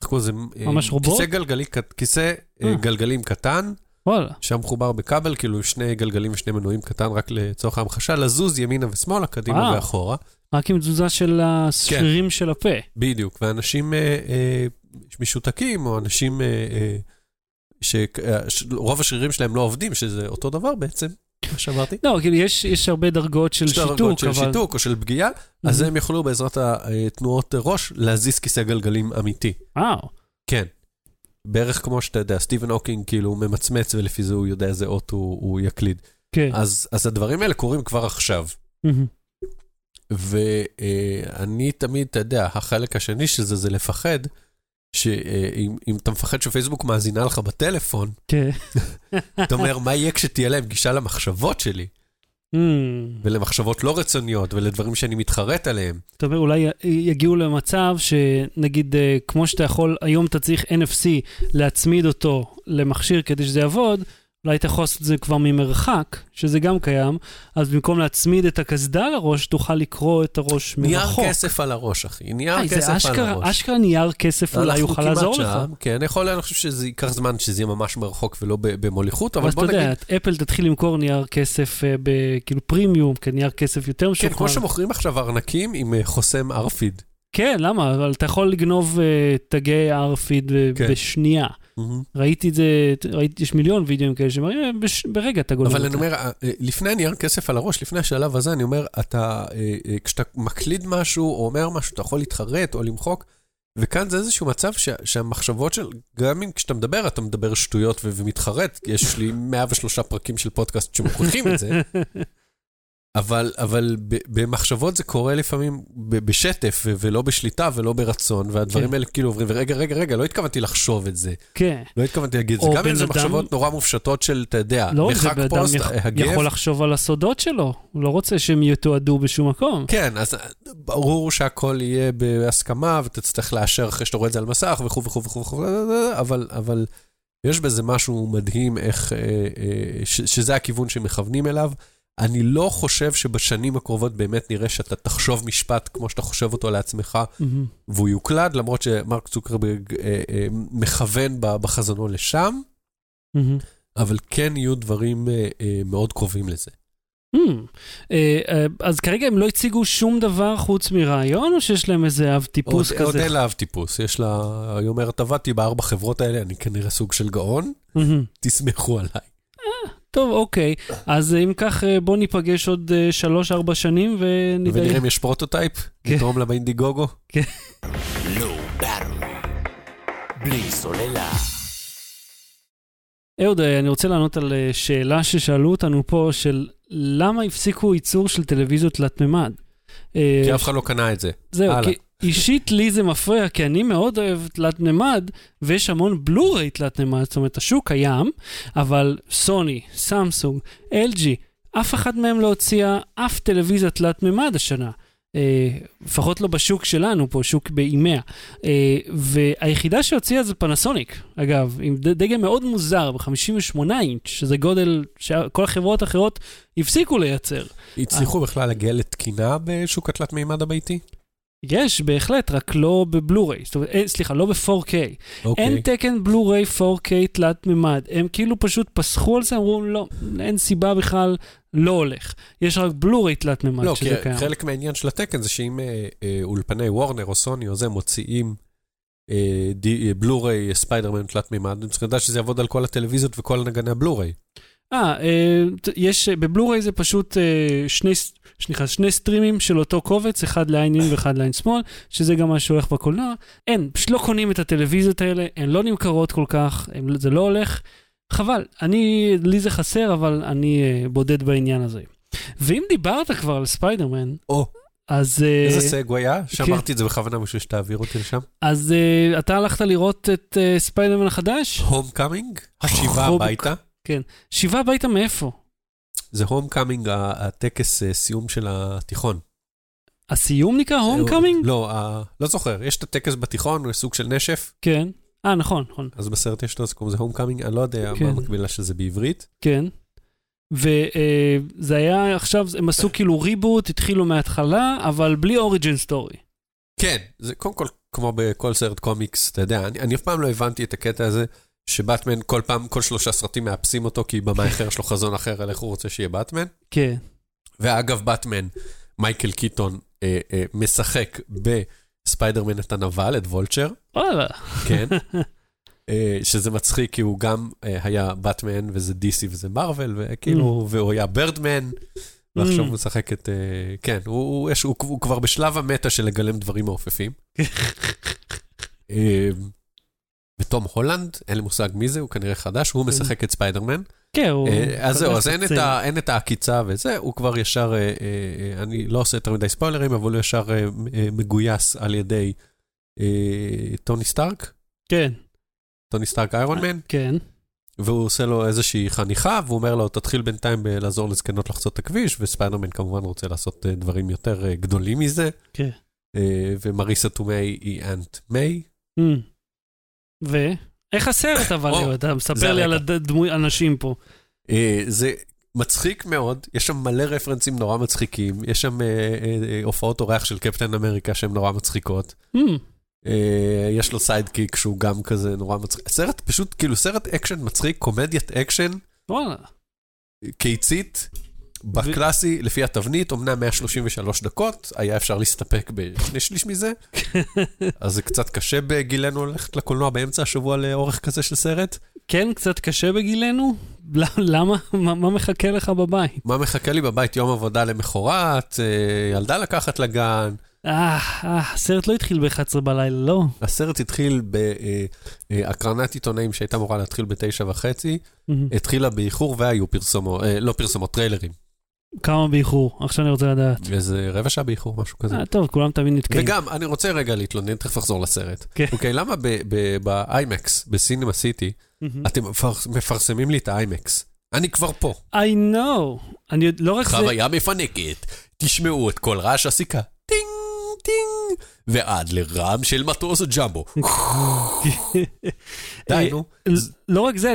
איך קוראים לזה? אה, ממש רובוט? כיסא גלגלי, כיסא אה, אה. גלגלים קטן, וואלה. שהיה מחובר בכבל, כאילו שני גלגלים ושני מנועים קטן, רק לצורך ההמחשה, לזוז ימינה ושמאלה, קדימה וואו. ואחורה. רק עם תזוזה של השרירים של הפה. בדיוק, ואנשים אה, אה, משותקים, או אנשים אה, אה, שרוב השרירים שלהם לא עובדים, שזה אותו דבר בעצם, מה שאמרתי. לא, כאילו יש, יש הרבה דרגות של שתי שיתוק, דרגות של אבל... שיתוק או של פגיעה, אז מהמם. הם יוכלו בעזרת התנועות ראש להזיז כיסא גלגלים אמיתי. וואו. כן. בערך כמו שאתה יודע, סטיבן הוקינג כאילו ממצמץ ולפי זה הוא יודע איזה אות הוא, הוא יקליד. כן. אז, אז הדברים האלה קורים כבר עכשיו. מהמם. ואני תמיד, אתה יודע, החלק השני של זה זה לפחד, שאם אם אתה מפחד שפייסבוק מאזינה לך בטלפון, כן. אתה אומר, מה יהיה כשתהיה להם גישה למחשבות שלי, מהמם. ולמחשבות לא רצוניות, ולדברים שאני מתחרט עליהם. אתה אומר, אולי יגיעו למצב שנגיד, אה, כמו שאתה יכול, היום אתה צריך NFC להצמיד אותו למכשיר כדי שזה יעבוד, אולי אתה יכול לעשות את זה כבר ממרחק, שזה גם קיים, אז במקום להצמיד את הקסדה לראש, תוכל לקרוא את הראש נייר מרחוק. כסף על הראש, אחי. נייר היי, כסף זה על אשכרה, הראש. אשכרה נייר כסף אולי יוכל לעזור לך. שם, כן, יכול, אני חושב שזה ייקח זמן שזה יהיה ממש מרחוק ולא במוליכות, אבל אתה בוא נגיד, יודע, אפל תתחיל למכור נייר כסף אה, בכאילו פרימיום, כנייר כסף יותר כן, משוכלל. כמו שמוכרים עכשיו ארנקים עם אה, חוסם RFID. כן, למה? אבל אתה יכול לגנוב אה, תגי RFID אה, כן. בשנייה. ראיתי את זה, ראיתי, יש מיליון וידאוים כאלה שמראים, אה, ברגע אתה אבל אותה. אני אומר, אה, אה, לפני הנייר כסף על הראש, לפני השלב הזה, אני אומר, אתה, כשאתה מקליד משהו או אומר משהו, אתה יכול להתחרט או למחוק, וכאן זה איזשהו מצב שה, שהמחשבות של, גם אם כשאתה מדבר, אתה מדבר שטויות ו- ומתחרט, יש לי 103 פרקים של פודקאסט שמוכיחים את זה, אבל, אבל במחשבות זה קורה לפעמים בשטף ולא בשליטה ולא ברצון, והדברים כן. האלה כאילו עוברים, ורגע, רגע, רגע, לא התכוונתי לחשוב את זה. כן. לא התכוונתי להגיד את זה. גם אם זה אדם- מחשבות נורא מופשטות של, אתה יודע, לא, מחק פוסט, יכ- הגב. יכול לחשוב על הסודות שלו, הוא לא רוצה שהם יתועדו בשום מקום. כן, אז ברור שהכל יהיה בהסכמה, ואתה תצטרך לאשר אחרי שאתה רואה את זה על מסך וכו' וכו' וכו' וכו', אבל, אבל יש בזה משהו מדהים איך, אה, אה, שזה הכיוון שמכוונים אליו. אני לא חושב שבשנים הקרובות באמת נראה שאתה תחשוב משפט כמו שאתה חושב אותו לעצמך, מהמם. והוא יוקלד, למרות שמרק צוקרברג אה, אה, מכוון בחזונו לשם, מהמם. אבל כן יהיו דברים אה, אה, מאוד קרובים לזה. מהמם. אה, אה, אז כרגע הם לא הציגו שום דבר חוץ מרעיון, או שיש להם איזה אב טיפוס עוד, עוד כזה? אין לה אב טיפוס, יש לה, היא אומרת, עבדתי בארבע חברות האלה, אני כנראה סוג של גאון, מהמם. תסמכו עליי. טוב, אוקיי. אז אם כך, אה, בוא ניפגש עוד אה, שלוש-ארבע שנים ונראה. ונראה אם יש prototype, כן. נתרום לה ב Indiegogo. בלי סוללה. אהוד, אה, אני רוצה לענות על אה, שאלה ששאלו אותנו פה, של למה הפסיקו ייצור של טלוויזיות תלת-מימד? אה, כי אף אחד לא קנה את זה. זהו. כי אישית לי זה מפריע, כי אני מאוד אוהב תלת-מימד, ויש המון בלו-ריי תלת-מימד, זאת אומרת, השוק קיים, אבל סוני, סמסונג, LG, אף אחד מהם לא הוציאה אף טלוויזיה תלת-מימד השנה. אה, לפחות לא בשוק שלנו פה, שוק באימיה. אה, והיחידה שהוציאה זה פנסוניק, אגב, עם דגם מאוד מוזר, ב-58 אינץ', שזה גודל שכל החברות האחרות הפסיקו לייצר. הצליחו בכלל להגיע לתקינה בשוק התלת מימד הביתי? יש, בהחלט, רק לא בבלו-ריי. זאת אומרת, אה, סליחה, לא ב-4K. אוקיי. אין תקן בלו-ריי 4K תלת מימד. הם כאילו פשוט פסחו על זה, אמרו, לא, אין סיבה בכלל, לא הולך. יש רק בלו-ריי תלת מימד לא, כי שזה קיים. חלק מהעניין של התקן זה שאם אה, אה, אולפני וורנר או סוני או זה מוציאים אה, די- אה, בלו-ריי ספיידרמן תלת מימד, הם צריכים לדעת שזה יעבוד על כל הטלוויזיות וכל נגני הבלו-ריי. אה, אה, יש, אה, בבלו-ריי זה פשוט אה, שני, סליחה, שני סטרימים של אותו קובץ, אחד לעין ימין ואחד לעין שמאל, שזה גם מה שהולך בקולנוע. אין, פשוט לא קונים את הטלוויזיות האלה, הן לא נמכרות כל כך, הם, זה לא הולך. חבל, אני, לי זה חסר, אבל אני אה, בודד בעניין הזה. ואם דיברת כבר על ספיידרמן, או, אז... אה, איזה segue היה? שאמרתי את זה בכוונה בשביל שתעביר אותי לשם. אז uh, אתה הלכת לראות את uh, ספיידרמן החדש? Homecoming, השיבה הביתה. שיבה הביתה מאיפה? זה Homecoming, הטקס אה, סיום של התיכון. הסיום נקרא home אה, coming? לא, ה- לא זוכר, יש את הטקס בתיכון, הוא סוג של נשף, כן. אה, נכון, נכון, אז בסרט יש את זה, Homecoming, אני לא יודע כן. מה המקבילה של זה בעברית. כן. וזה היה עכשיו, הם עשו כאילו reboot, התחילו מההתחלה, אבל בלי origin story. כן, זה קודם כל, כמו בכל סרט קומיקס, אתה יודע, אני, אני אף פעם לא הבנתי את הקטע הזה, שבטמן כל פעם, כל שלושה סרטים מאפסים אותו, כי במאי אחר יש לו חזון אחר על איך הוא רוצה שיהיה באטמן. כן. ואגב, באטמן, מייקל קיטון אה, אה, משחק בספיידרמן את הנבל, את Vulture, וואלה. כן. אה, שזה מצחיק, כי הוא גם אה, היה באטמן, וזה DC וזה מארוול, וכאילו, והוא היה ברדמן, ועכשיו Mm. הוא משחק את... אה, כן, הוא, הוא, יש, הוא, הוא כבר בשלב המטה של לגלם דברים מעופפים. ותום הולנד, אין לי מושג מי זה, הוא כנראה חדש, הוא משחק את ספיידרמן. כן, הוא... אה, אז זהו, אז אין את העקיצה וזה, הוא כבר ישר, אה, אה, אני לא עושה יותר מדי ספוילרים, אבל הוא ישר מגויס על ידי טוני סטארק, כן, טוני סטארק איירון מן, כן. והוא עושה לו איזושהי חניכה, והוא אומר לו, תתחיל בינתיים לעזור לזקנות לחצות את הכביש, וספיידרמן כמובן רוצה לעשות דברים יותר גדולים מזה. כן. ומריסה טומאי היא Aunt May. Mm. ו? איך הסרט אבל, או, אתה מספר לי על. הדמוי אנשים פה. אה, זה מצחיק מאוד, יש שם מלא רפרנסים נורא מצחיקים, יש שם אה, אה, אה, הופעות אורח של קפטן אמריקה שהן נורא מצחיקות. Hmm, אה, יש לו sidekick שהוא גם כזה נורא מצחיק. סרט פשוט, כאילו סרט אקשן מצחיק, קומדיית אקשן, וואלה. קיצית, קלאסית, לפי התבנית, אמנם 133 דקות, היה אפשר להסתפק בשני שליש מזה, אז זה קצת קשה בגילנו ללכת לקולנוע באמצע השבוע לאורך כזה של סרט. כן, קצת קשה בגילנו? למה? מה מה מחכה לך בבית? מה מחכה לי בבית? יום עבודה למחרת, אה, ילדה לקחת לגן. אה, אה, הסרט לא התחיל ב-11 בלילה, לא. הסרט התחיל בהקרנת עיתונאים שהייתה אמורה להתחיל בתשע וחצי, מהמם. התחילה באיחור והיו פרסומות, אה, לא פרסומות, טריילרים. כמה באיחור? עכשיו אני רוצה לדעת. איזה רבע שעה באיחור, משהו כזה. אה, טוב, כולם תמיד נתקעים. וגם, אני רוצה רגע להתלונן, תכף אחזור לסרט. כן. אוקיי, למה באיימקס, בסינמה סיטי. אתם מפרס- מפרסמים לי את האיימקס? אני כבר פה. I know. אני לא רק זה... חוויה מפנקת, תשמעו את כל רעש הסיכה. טינג, ועד לרעם של מטוס ג'מבו. די, אה, נו. לא רק זה,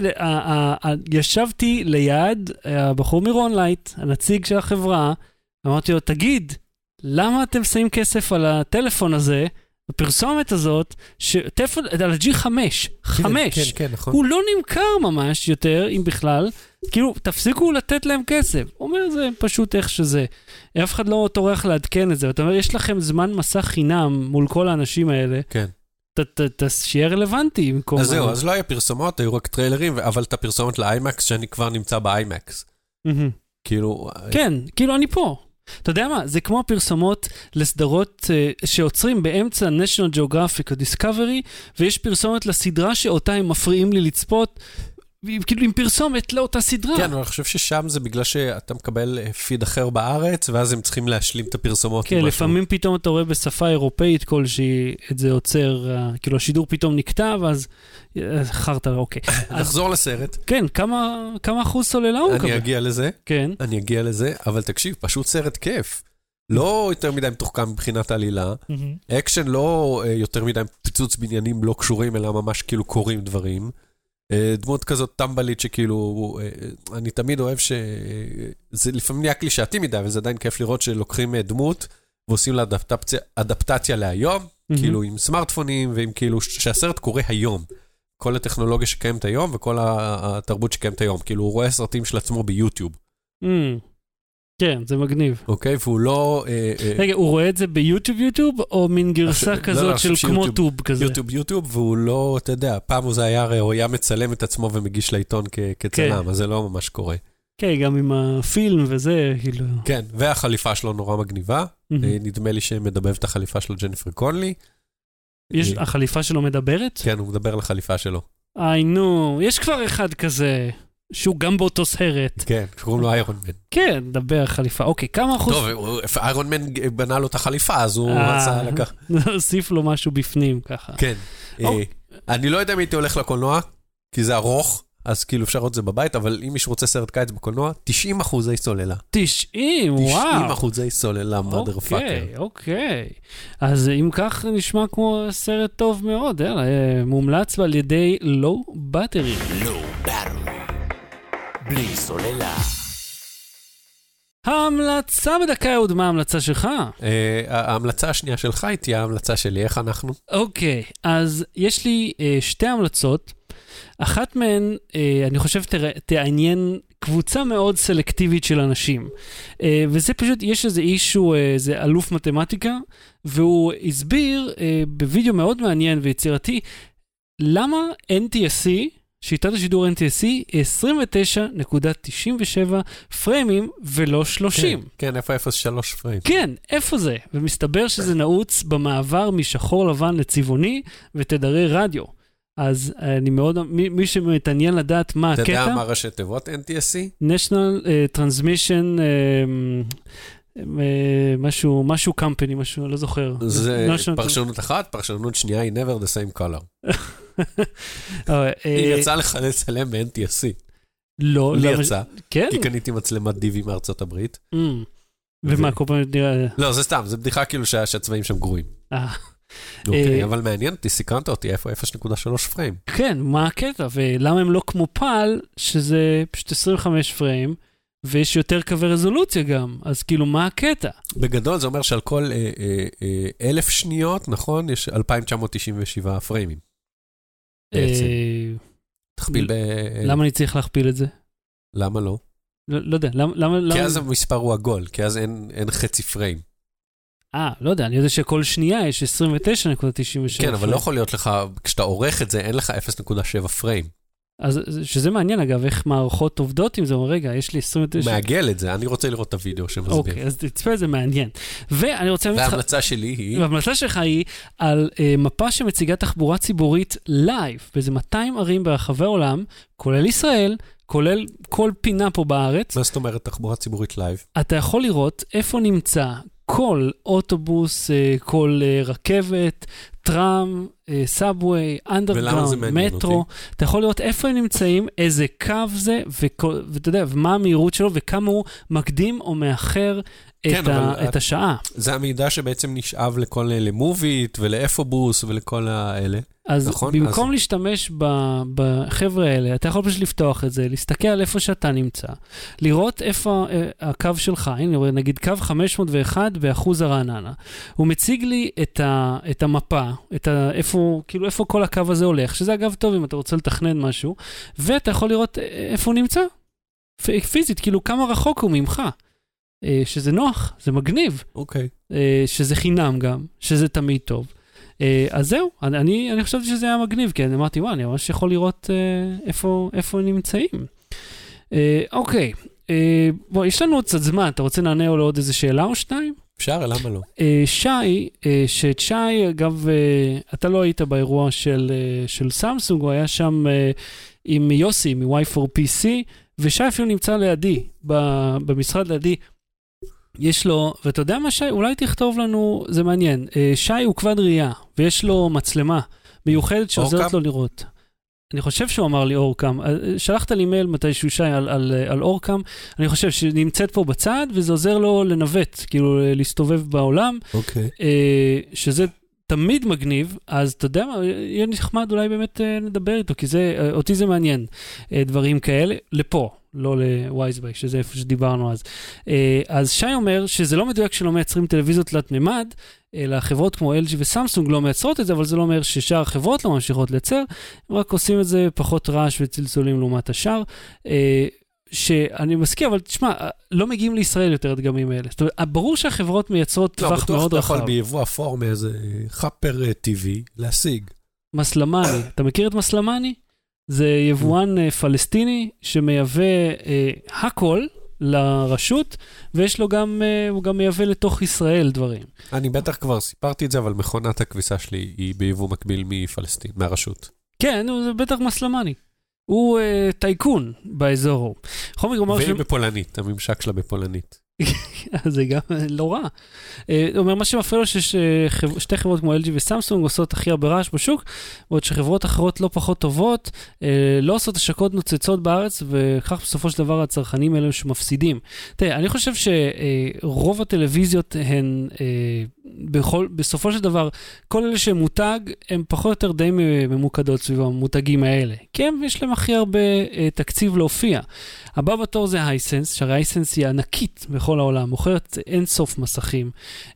ישבתי ליד הבחור מרונלייט, הנציג של החברה, אמרתי לו, תגיד, למה אתם שמים כסף על הטלפון הזה, הפרסומת הזאת, שטלפון, על ה-G5, 5, כן, כן, נכון. הוא לא נמכר ממש יותר, אם בכלל, כאילו, תפסיקו לתת להם כסף. הוא אומר, זה פשוט איך שזה. אף אחד לא טורח לעדכן את זה. אתה אומר, יש לכם זמן מסך חינם מול כל האנשים האלה, כן. ת- ת- ת- שיהיה רלוונטי במקום... אז זהו, אז לא היה פרסומות, היו רק טריילרים, אבל את הפרסומות לאיימקס, שאני כבר נמצא באיימקס. מהמם. כאילו, כן, כאילו אני פה. אתה יודע מה, זה כמו הפרסומות לסדרות uh, שעוצרים באמצע national geographic או discovery, ויש פרסומת לסדרה שאותה הם מפריעים לי לצפות, כאילו עם פרסומת לאותה סדרה. כן, אבל אני חושב ששם זה בגלל שאתה מקבל אה, פיד אחר בארץ, ואז הם צריכים להשלים את הפרסומות. כן. לפעמים פתאום אתה רואה בשפה אירופאית כלשהי, את זה עוצר, uh, כאילו השידור פתאום נקטע, ואז אה, חרטא, אוקיי. נחזור לסרט, כן, כמה, כמה אחוז סוללה הוא אני מקבל? אגיע לזה, כן. אני אגיע לזה, אבל תקשיב, פשוט סרט כיף. לא יותר מדי מתוחכם מבחינת העלילה, אקשן לא אה, יותר מדי פיצוץ בניינים לא קשורים, אלא ממש כאילו קורים דברים. אה, דמות כזאת טמבלית שכאילו, אה, אני תמיד אוהב ש... זה לפעמים נהיה קלישאתי מדי, אבל זה עדיין כיף לראות שלוקחים אה, דמות ועושים לה אדפטציה, אדפטציה להיום, כאילו עם סמארטפונים ועם כאילו, שהסרט קורה היום. כל הטכנולוגיה שקיימת היום וכל התרבות שקיימת היום. כאילו, הוא רואה סרטים של עצמו ביוטיוב, Mm. כן, זה מגניב. אוקיי? והוא לא... אה, אה, רגע, הוא רואה את זה ביוטיוב יוטיוב, או מין גרסה לא, לא, כזאת של כמו טוב כזה? יוטיוב יוטיוב, והוא לא, אתה יודע, פעם הוא זה היה, הרי הוא היה מצלם את עצמו ומגיש לעיתון כ- כצלם, אז זה לא ממש קורה. כן, גם עם הפילם וזה, כאילו. כן, והחליפה שלו נורא מגניבה. אה, נדמה לי שמדבב את החליפה שלו ג'ניפר קונלי. יש, החליפה שלו מדברת? כן, הוא מדבר לחליפה שלו. איי, נו, יש כבר אחד כזה, שהוא גם באותו סרט. כן, קוראים לו איירון מן. כן, דבר חליפה. אוקיי, כמה אחוז? טוב, איירון מן בנה לו את החליפה, אז הוא אה, רצה לקח... נוסיף לו משהו בפנים, ככה. כן. אה, אוקיי. אני לא יודע אם הייתי הולך לקולנוע, כי זה ארוך, אז כאילו אפשר לראות את זה בבית, אבל אם מישהו רוצה סרט קיץ בקולנוע, 90 אחוזי סוללה. 90, 90 וואו. אחוזי סוללה, mother fucker. אוקיי, אוקיי. אז אם כך נשמע כמו סרט טוב מאוד, יאללה, אה, מומלץ על ידי לואו באטרי. לואו. בלי סוללה. ההמלצה בדקה אהוד, מה ההמלצה שלך? אה, ההמלצה השנייה שלך היא תהיה ההמלצה שלי, איך אנחנו? אוקיי, אז יש לי אה, שתי המלצות. אחת מהן, אה, אני חושב, תעניין קבוצה מאוד סלקטיבית של אנשים. וזה פשוט, יש איזה אישו, אה, איזה אלוף מתמטיקה, והוא הסביר בווידאו מאוד מעניין ויצירתי, למה NTSC, שיטת השידור NTSC, היא 29.97 פריימים ולא 30. כן, כן, איפה 03 פריים? כן, איפה זה? ומסתבר שזה נעוץ במעבר משחור לבן לצבעוני ותדרי רדיו. אז אני מאוד, מי, מי שמתעניין לדעת מה אתה יודע הקטע, מה ראשי תיבות NTSC? national uh, transmission, uh, משהו, משהו company, משהו, לא זוכר. זה פרשנות אחת, פרשנות שנייה היא never the same color. אה, אה, אם יצא לך לצלם ב-NTSC, לא, לי למה- יצא, כן? כי קניתי מצלמת DV מארצות הברית. Mm. ומה, כל פעם נראה... לא, זה סתם, זה בדיחה כאילו שה- שהצבעים שם גרועים. אה, אוקיי, אה, אבל מעניין אותי, סקרנת אותי, איפה 0.3 פריים? כן, מה הקטע? ולמה הם לא כמו פאל, שזה פשוט 25 פריים, ויש יותר קווי רזולוציה גם, אז כאילו, מה הקטע? בגדול זה אומר שעל כל אה, אה, אה, אלף שניות, נכון? יש 2,997 פריימים. בעצם. אה, תכפיל ב... למה אני צריך להכפיל את זה? למה לא? לא לא יודע, למה... למה- כי אז המספר הוא עגול, כי אז אין אין חצי פריים. אה, לא יודע, אני יודע שכל שנייה יש 29.97. כן, אבל לא יכול להיות לך, כשאתה עורך את זה, אין לך 0.7 פריים. אז שזה מעניין, אגב, איך מערכות עובדות עם זה, אומר, רגע, יש לי 29... מעגל את זה, אני רוצה לראות את הוידאו שמסביר. אוקיי, אז תצפה, זה מעניין. ואני רוצה... וההמלצה שלי היא, וההמלצה שלך היא על uh, מפה שמציגה תחבורה ציבורית live באיזה 200 ערים ברחבי העולם, כולל ישראל, כולל כל פינה פה בארץ. מה זאת אומרת תחבורה ציבורית live? אתה יכול לראות איפה נמצא כל אוטובוס, uh, כל uh, רכבת, tram, subway, ולמה זה underground, מטרו. אותי? אתה יכול לראות איפה הם נמצאים, איזה קו זה, וכל- ואתה יודע, ומה המהירות שלו, וכמה הוא מקדים או מאחר כן, ה, את השעה. זה המידע שבעצם נשאב לכל, למוביט ולאפובוס ולכל האלה. אז נכון, במקום אז... להשתמש ב- בחבר'ה האלה, אתה יכול פשוט לפתוח את זה, להסתכל על איפה שאתה נמצא, לראות איפה אה, הקו שלך, הנה, נגיד קו 501 באחוז הרעננה. הוא מציג לי את, ה, את המפה, את ה, איפה, כאילו, איפה כל הקו הזה הולך, שזה אגב טוב אם אתה רוצה לתכנן משהו, ואתה יכול לראות אה, איפה הוא נמצא, פיזית, כאילו כמה רחוק הוא ממך. אה, שזה נוח, זה מגניב. אוקיי. אה, שזה חינם גם, שזה תמיד טוב. אה, אז זהו, אני, אני, חשבתי שזה היה מגניב, כי אני אמרתי, וואי, אני ממש יכול לראות איפה, איפה נמצאים. אוקיי, בוא, יש לנו עוד קצת זמן, אתה רוצה לענה או לעוד איזה שאלה או שתיים? אפשר, למה לא? שי, אה, שאת שי, אגב, אתה לא היית באירוע של, של סמסונג, הוא היה שם עם יוסי מ-Y4PC, ושי אפילו נמצא לידי, במשרד לידי. יש לו, ואתה יודע מה שי? אולי תכתוב לנו, זה מעניין. אה, שי הוא כבד ראייה, ויש לו מצלמה מיוחדת שעוזרת? לו לראות. אני חושב שהוא אמר לי אורקם. אה, שלחת לי מייל מתישהו שי על, על, על אורקם, אני חושב שנמצאת פה בצד, וזה עוזר לו לנווט, כאילו אה, להסתובב בעולם, אוקיי. אה, שזה תמיד מגניב, אז אתה יודע מה, יהיה נחמד אולי באמת נדבר איתו, כי זה, אותי זה מעניין, דברים כאלה, לפה. לא לווייזביי, שזה איפה שדיברנו אז. אה, אז שי אומר שזה לא מדויק שלא מייצרים טלוויזיות תלת מימד, אלא חברות כמו LG וסמסונג לא מייצרות את זה, אבל זה לא אומר ששאר החברות לא ממשיכות לייצר, הם רק עושים את זה פחות רעש וצלצולים לעומת השאר. אה, שאני מסכים, אבל תשמע, לא מגיעים לישראל יותר הדגמים האלה. זאת אומרת, ברור שהחברות מייצרות לא, טווח בטוח מאוד אתה יכול רחב. ביבוא אפור מאיזה חאפר אה, טבעי להשיג. מסלמני, אתה מכיר את מסלמני? זה יבואן אה, פלסטיני שמייבא אה, הכל לרשות, ויש לו גם, אה, הוא גם מייבא לתוך ישראל דברים. אני בטח כבר סיפרתי את זה, אבל מכונת הכביסה שלי היא ביבוא מקביל מפלסטין, מהרשות. כן, זה בטח מסלמני. הוא אה, טייקון באזור ההוא. בכל מקרה, הוא אמר והיא בפולנית, הממשק שלה בפולנית. זה גם לא רע. אה, הוא אומר, מה שמפריע לו ששתי חברות כמו LG וסמסונג עושות הכי הרבה רעש בשוק, בעוד שחברות אחרות לא פחות טובות, אה, לא עושות השקות נוצצות בארץ, וכך בסופו של דבר הצרכנים האלו שמפסידים. תראה, אני חושב שרוב הטלוויזיות הן, אה, בכל, בסופו של דבר, כל אלה שהם מותג, הן פחות או יותר די ממוקדות סביב המותגים האלה. כי הם, יש להם הכי הרבה אה, תקציב להופיע. הבא בתור זה הייסנס, שהרי הייסנס היא ענקית בכל העולם, מוכרת אינסוף מסכים.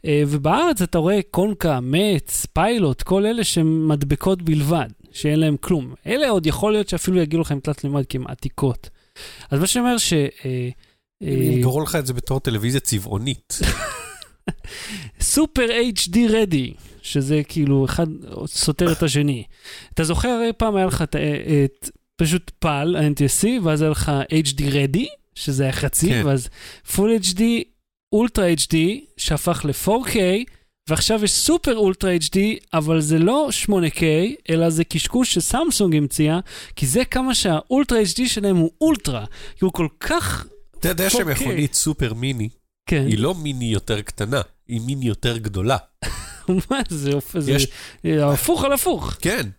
אה, ובארץ אתה רואה קונקה, מצ, פיילוט, כל אלה שהם מדבקות בלבד, שאין להם כלום. אלה עוד יכול להיות שאפילו יגידו לכם תלת לימד כי הן עתיקות. אז מה שאומר ש... אה, אה, הם ימכרו לך את זה בתור טלוויזיה צבעונית. סופר HD רדי, שזה כאילו אחד סותר את השני. אתה זוכר הרי פעם היה לך את, אה, את פשוט פל, ה-NTSC, ואז היה לך HD רדי, שזה היה חצי, כן. ואז פול HD, אולטרה HD, שהפך ל-4K, ועכשיו יש סופר אולטרה HD, אבל זה לא 8K, אלא זה קשקוש שסמסונג המציאה, כי זה כמה שהאולטרה HD שלהם הוא אולטרה, כי הוא כל כך... אתה יודע 4K. שמכונית סופר מיני, כן, היא לא מיני יותר קטנה, היא מיני יותר גדולה. מה זה, זה יש- הפוך על הפוך. כן.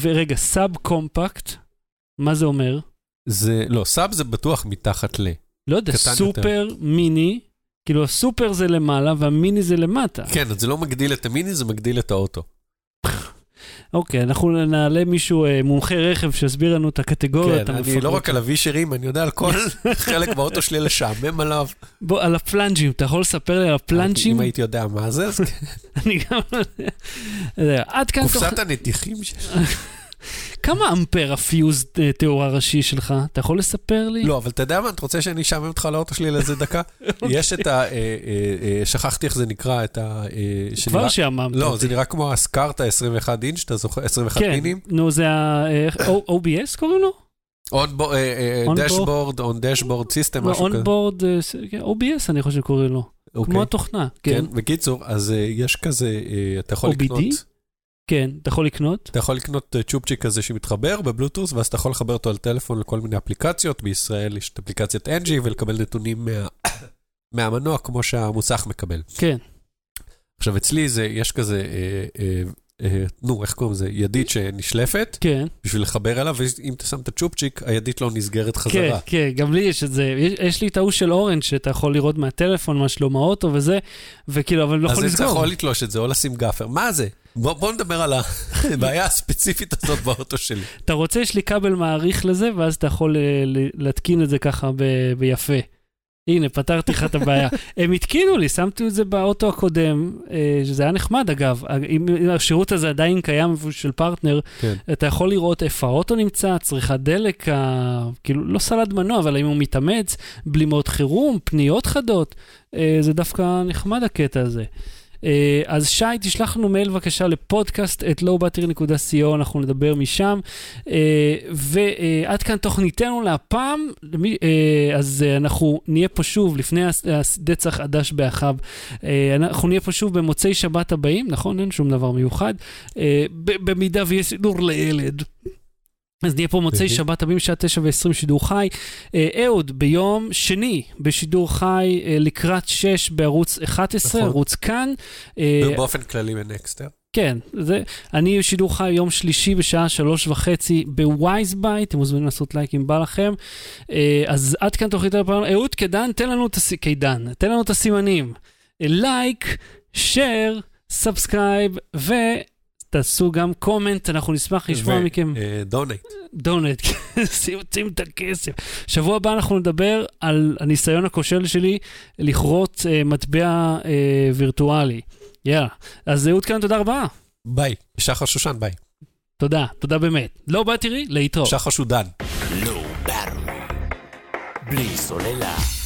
ורגע, sub compact, מה זה אומר? זה, לא, sub זה בטוח מתחת ל. לא יודע, סופר מיני, כאילו הסופר זה למעלה והמיני זה למטה. כן, זה לא מגדיל את המיני, זה מגדיל את האוטו. אוקיי, אנחנו נעלה מישהו אה, מומחה רכב שיסביר לנו את הקטגוריות כן, אני. לא רק על הווישרים, אני יודע על כל חלק באוטו שלי לשעמם עליו. בוא, על הפלנג'ים, אתה יכול לספר לי על הפלנג'ים? אם הייתי יודע מה זה, אז אני גם לא יודע. עד כאן. קופסת הנתיכים שלי. כמה אמפר הפיוז אה, תאורה ראשי שלך? אתה יכול לספר לי? לא, אבל אתה יודע מה, אתה רוצה שאני אשעמם אותך על האוטו שלי לאיזה דקה? יש את ה... אה, אה, שכחתי איך זה נקרא, את ה... כבר שעממת לא. זה נראה כמו ה SCART ה-21 אינץ', אתה זוכר? 21 כן, פינים? נו, זה ה... OBS קוראים לו? dashboard, on dashboard system, משהו כזה. onboard, OBS אני חושב שקוראים לו. אוקיי. כמו התוכנה, כן, כן. בקיצור, אז יש כזה, אתה יכול OBD? כן, אתה יכול לקנות? אתה יכול לקנות אה, צ'ופצ'יק כזה שמתחבר בבלוטוס, ואז אתה יכול לחבר אותו על טלפון לכל מיני אפליקציות. בישראל יש את אפליקציית Engie, ולקבל נתונים מה... מהמנוע כמו שהמוסך מקבל. כן. עכשיו, אצלי זה, יש כזה, אה, אה, אה, נו, איך קוראים לזה? ידית שנשלפת, כן, בשביל לחבר אליו, ואם אתה שם את הצ'ופצ'יק, הידית לא נסגרת כן, חזרה. כן, גם לי יש את זה. יש, יש לי את ההוא של אורנג' שאתה יכול לראות מהטלפון מה שלום האוטו וזה, וכאילו, אבל לא אז יכול אתה לסגור. יכול לתלוש את זה, או לשים gaffer. מה זה? בוא, בוא נדבר על הבעיה הספציפית הזאת באוטו שלי. אתה רוצה, יש לי כבל מאריך לזה, ואז אתה יכול אה, להתקין את זה ככה ב- ביפה. הנה, פתרתי לך את הבעיה. הם התקינו לי, שמתי את זה באוטו הקודם, אה, שזה היה נחמד אגב. אם השירות הזה עדיין קיים של פרטנר, כן. אתה יכול לראות איפה האוטו נמצא, צריכת דלק, ה- כאילו, לא סלד מנוע, אבל אם הוא מתאמץ, בלימות חירום, פניות חדות, אה, זה דווקא נחמד הקטע הזה. אה, אז שי, תשלח לנו מייל בבקשה לפודקאסט at lowbattery.co, אנחנו נדבר משם. אה, ועד כאן תוכניתנו להפעם, אה, אז אנחנו נהיה פה שוב לפני הס- הדצח הדש באחיו. אנחנו נהיה פה שוב במוצאי שבת הבאים, נכון? אין שום דבר מיוחד. במידה ויש סידור לילד. אז נהיה פה מוצאי. שבת הבאים, שעה תשע ועשרים שידור חי. אה, אהוד, ביום שני, בשידור חי אה, לקראת שש בערוץ 11, נכון. ערוץ כאן. אה, באופן כללי בנקסטר. כן, זה, אני בשידור חי יום שלישי בשעה שלוש וחצי בווייז בייט, אתם מוזמנים לעשות לייק אם בא לכם. אז עד כאן תוכנית הפעם. אהוד קידן, תן לנו את הס... קידן, תן לנו את הסימנים. like, share, subscribe, ותעשו גם comment, אנחנו נשמח לשמוע מכם. donate. donate, שים שים את הכסף. שבוע הבא אנחנו נדבר על הניסיון הכושל שלי לכרות אה, מטבע אה, וירטואלי. יאללה. אז אהוד כאן, תודה רבה. ביי. שחר שושן, ביי. תודה, תודה באמת. לא בא תראי, להתראות. שחר שודן. Low Battery. בלי סוללה.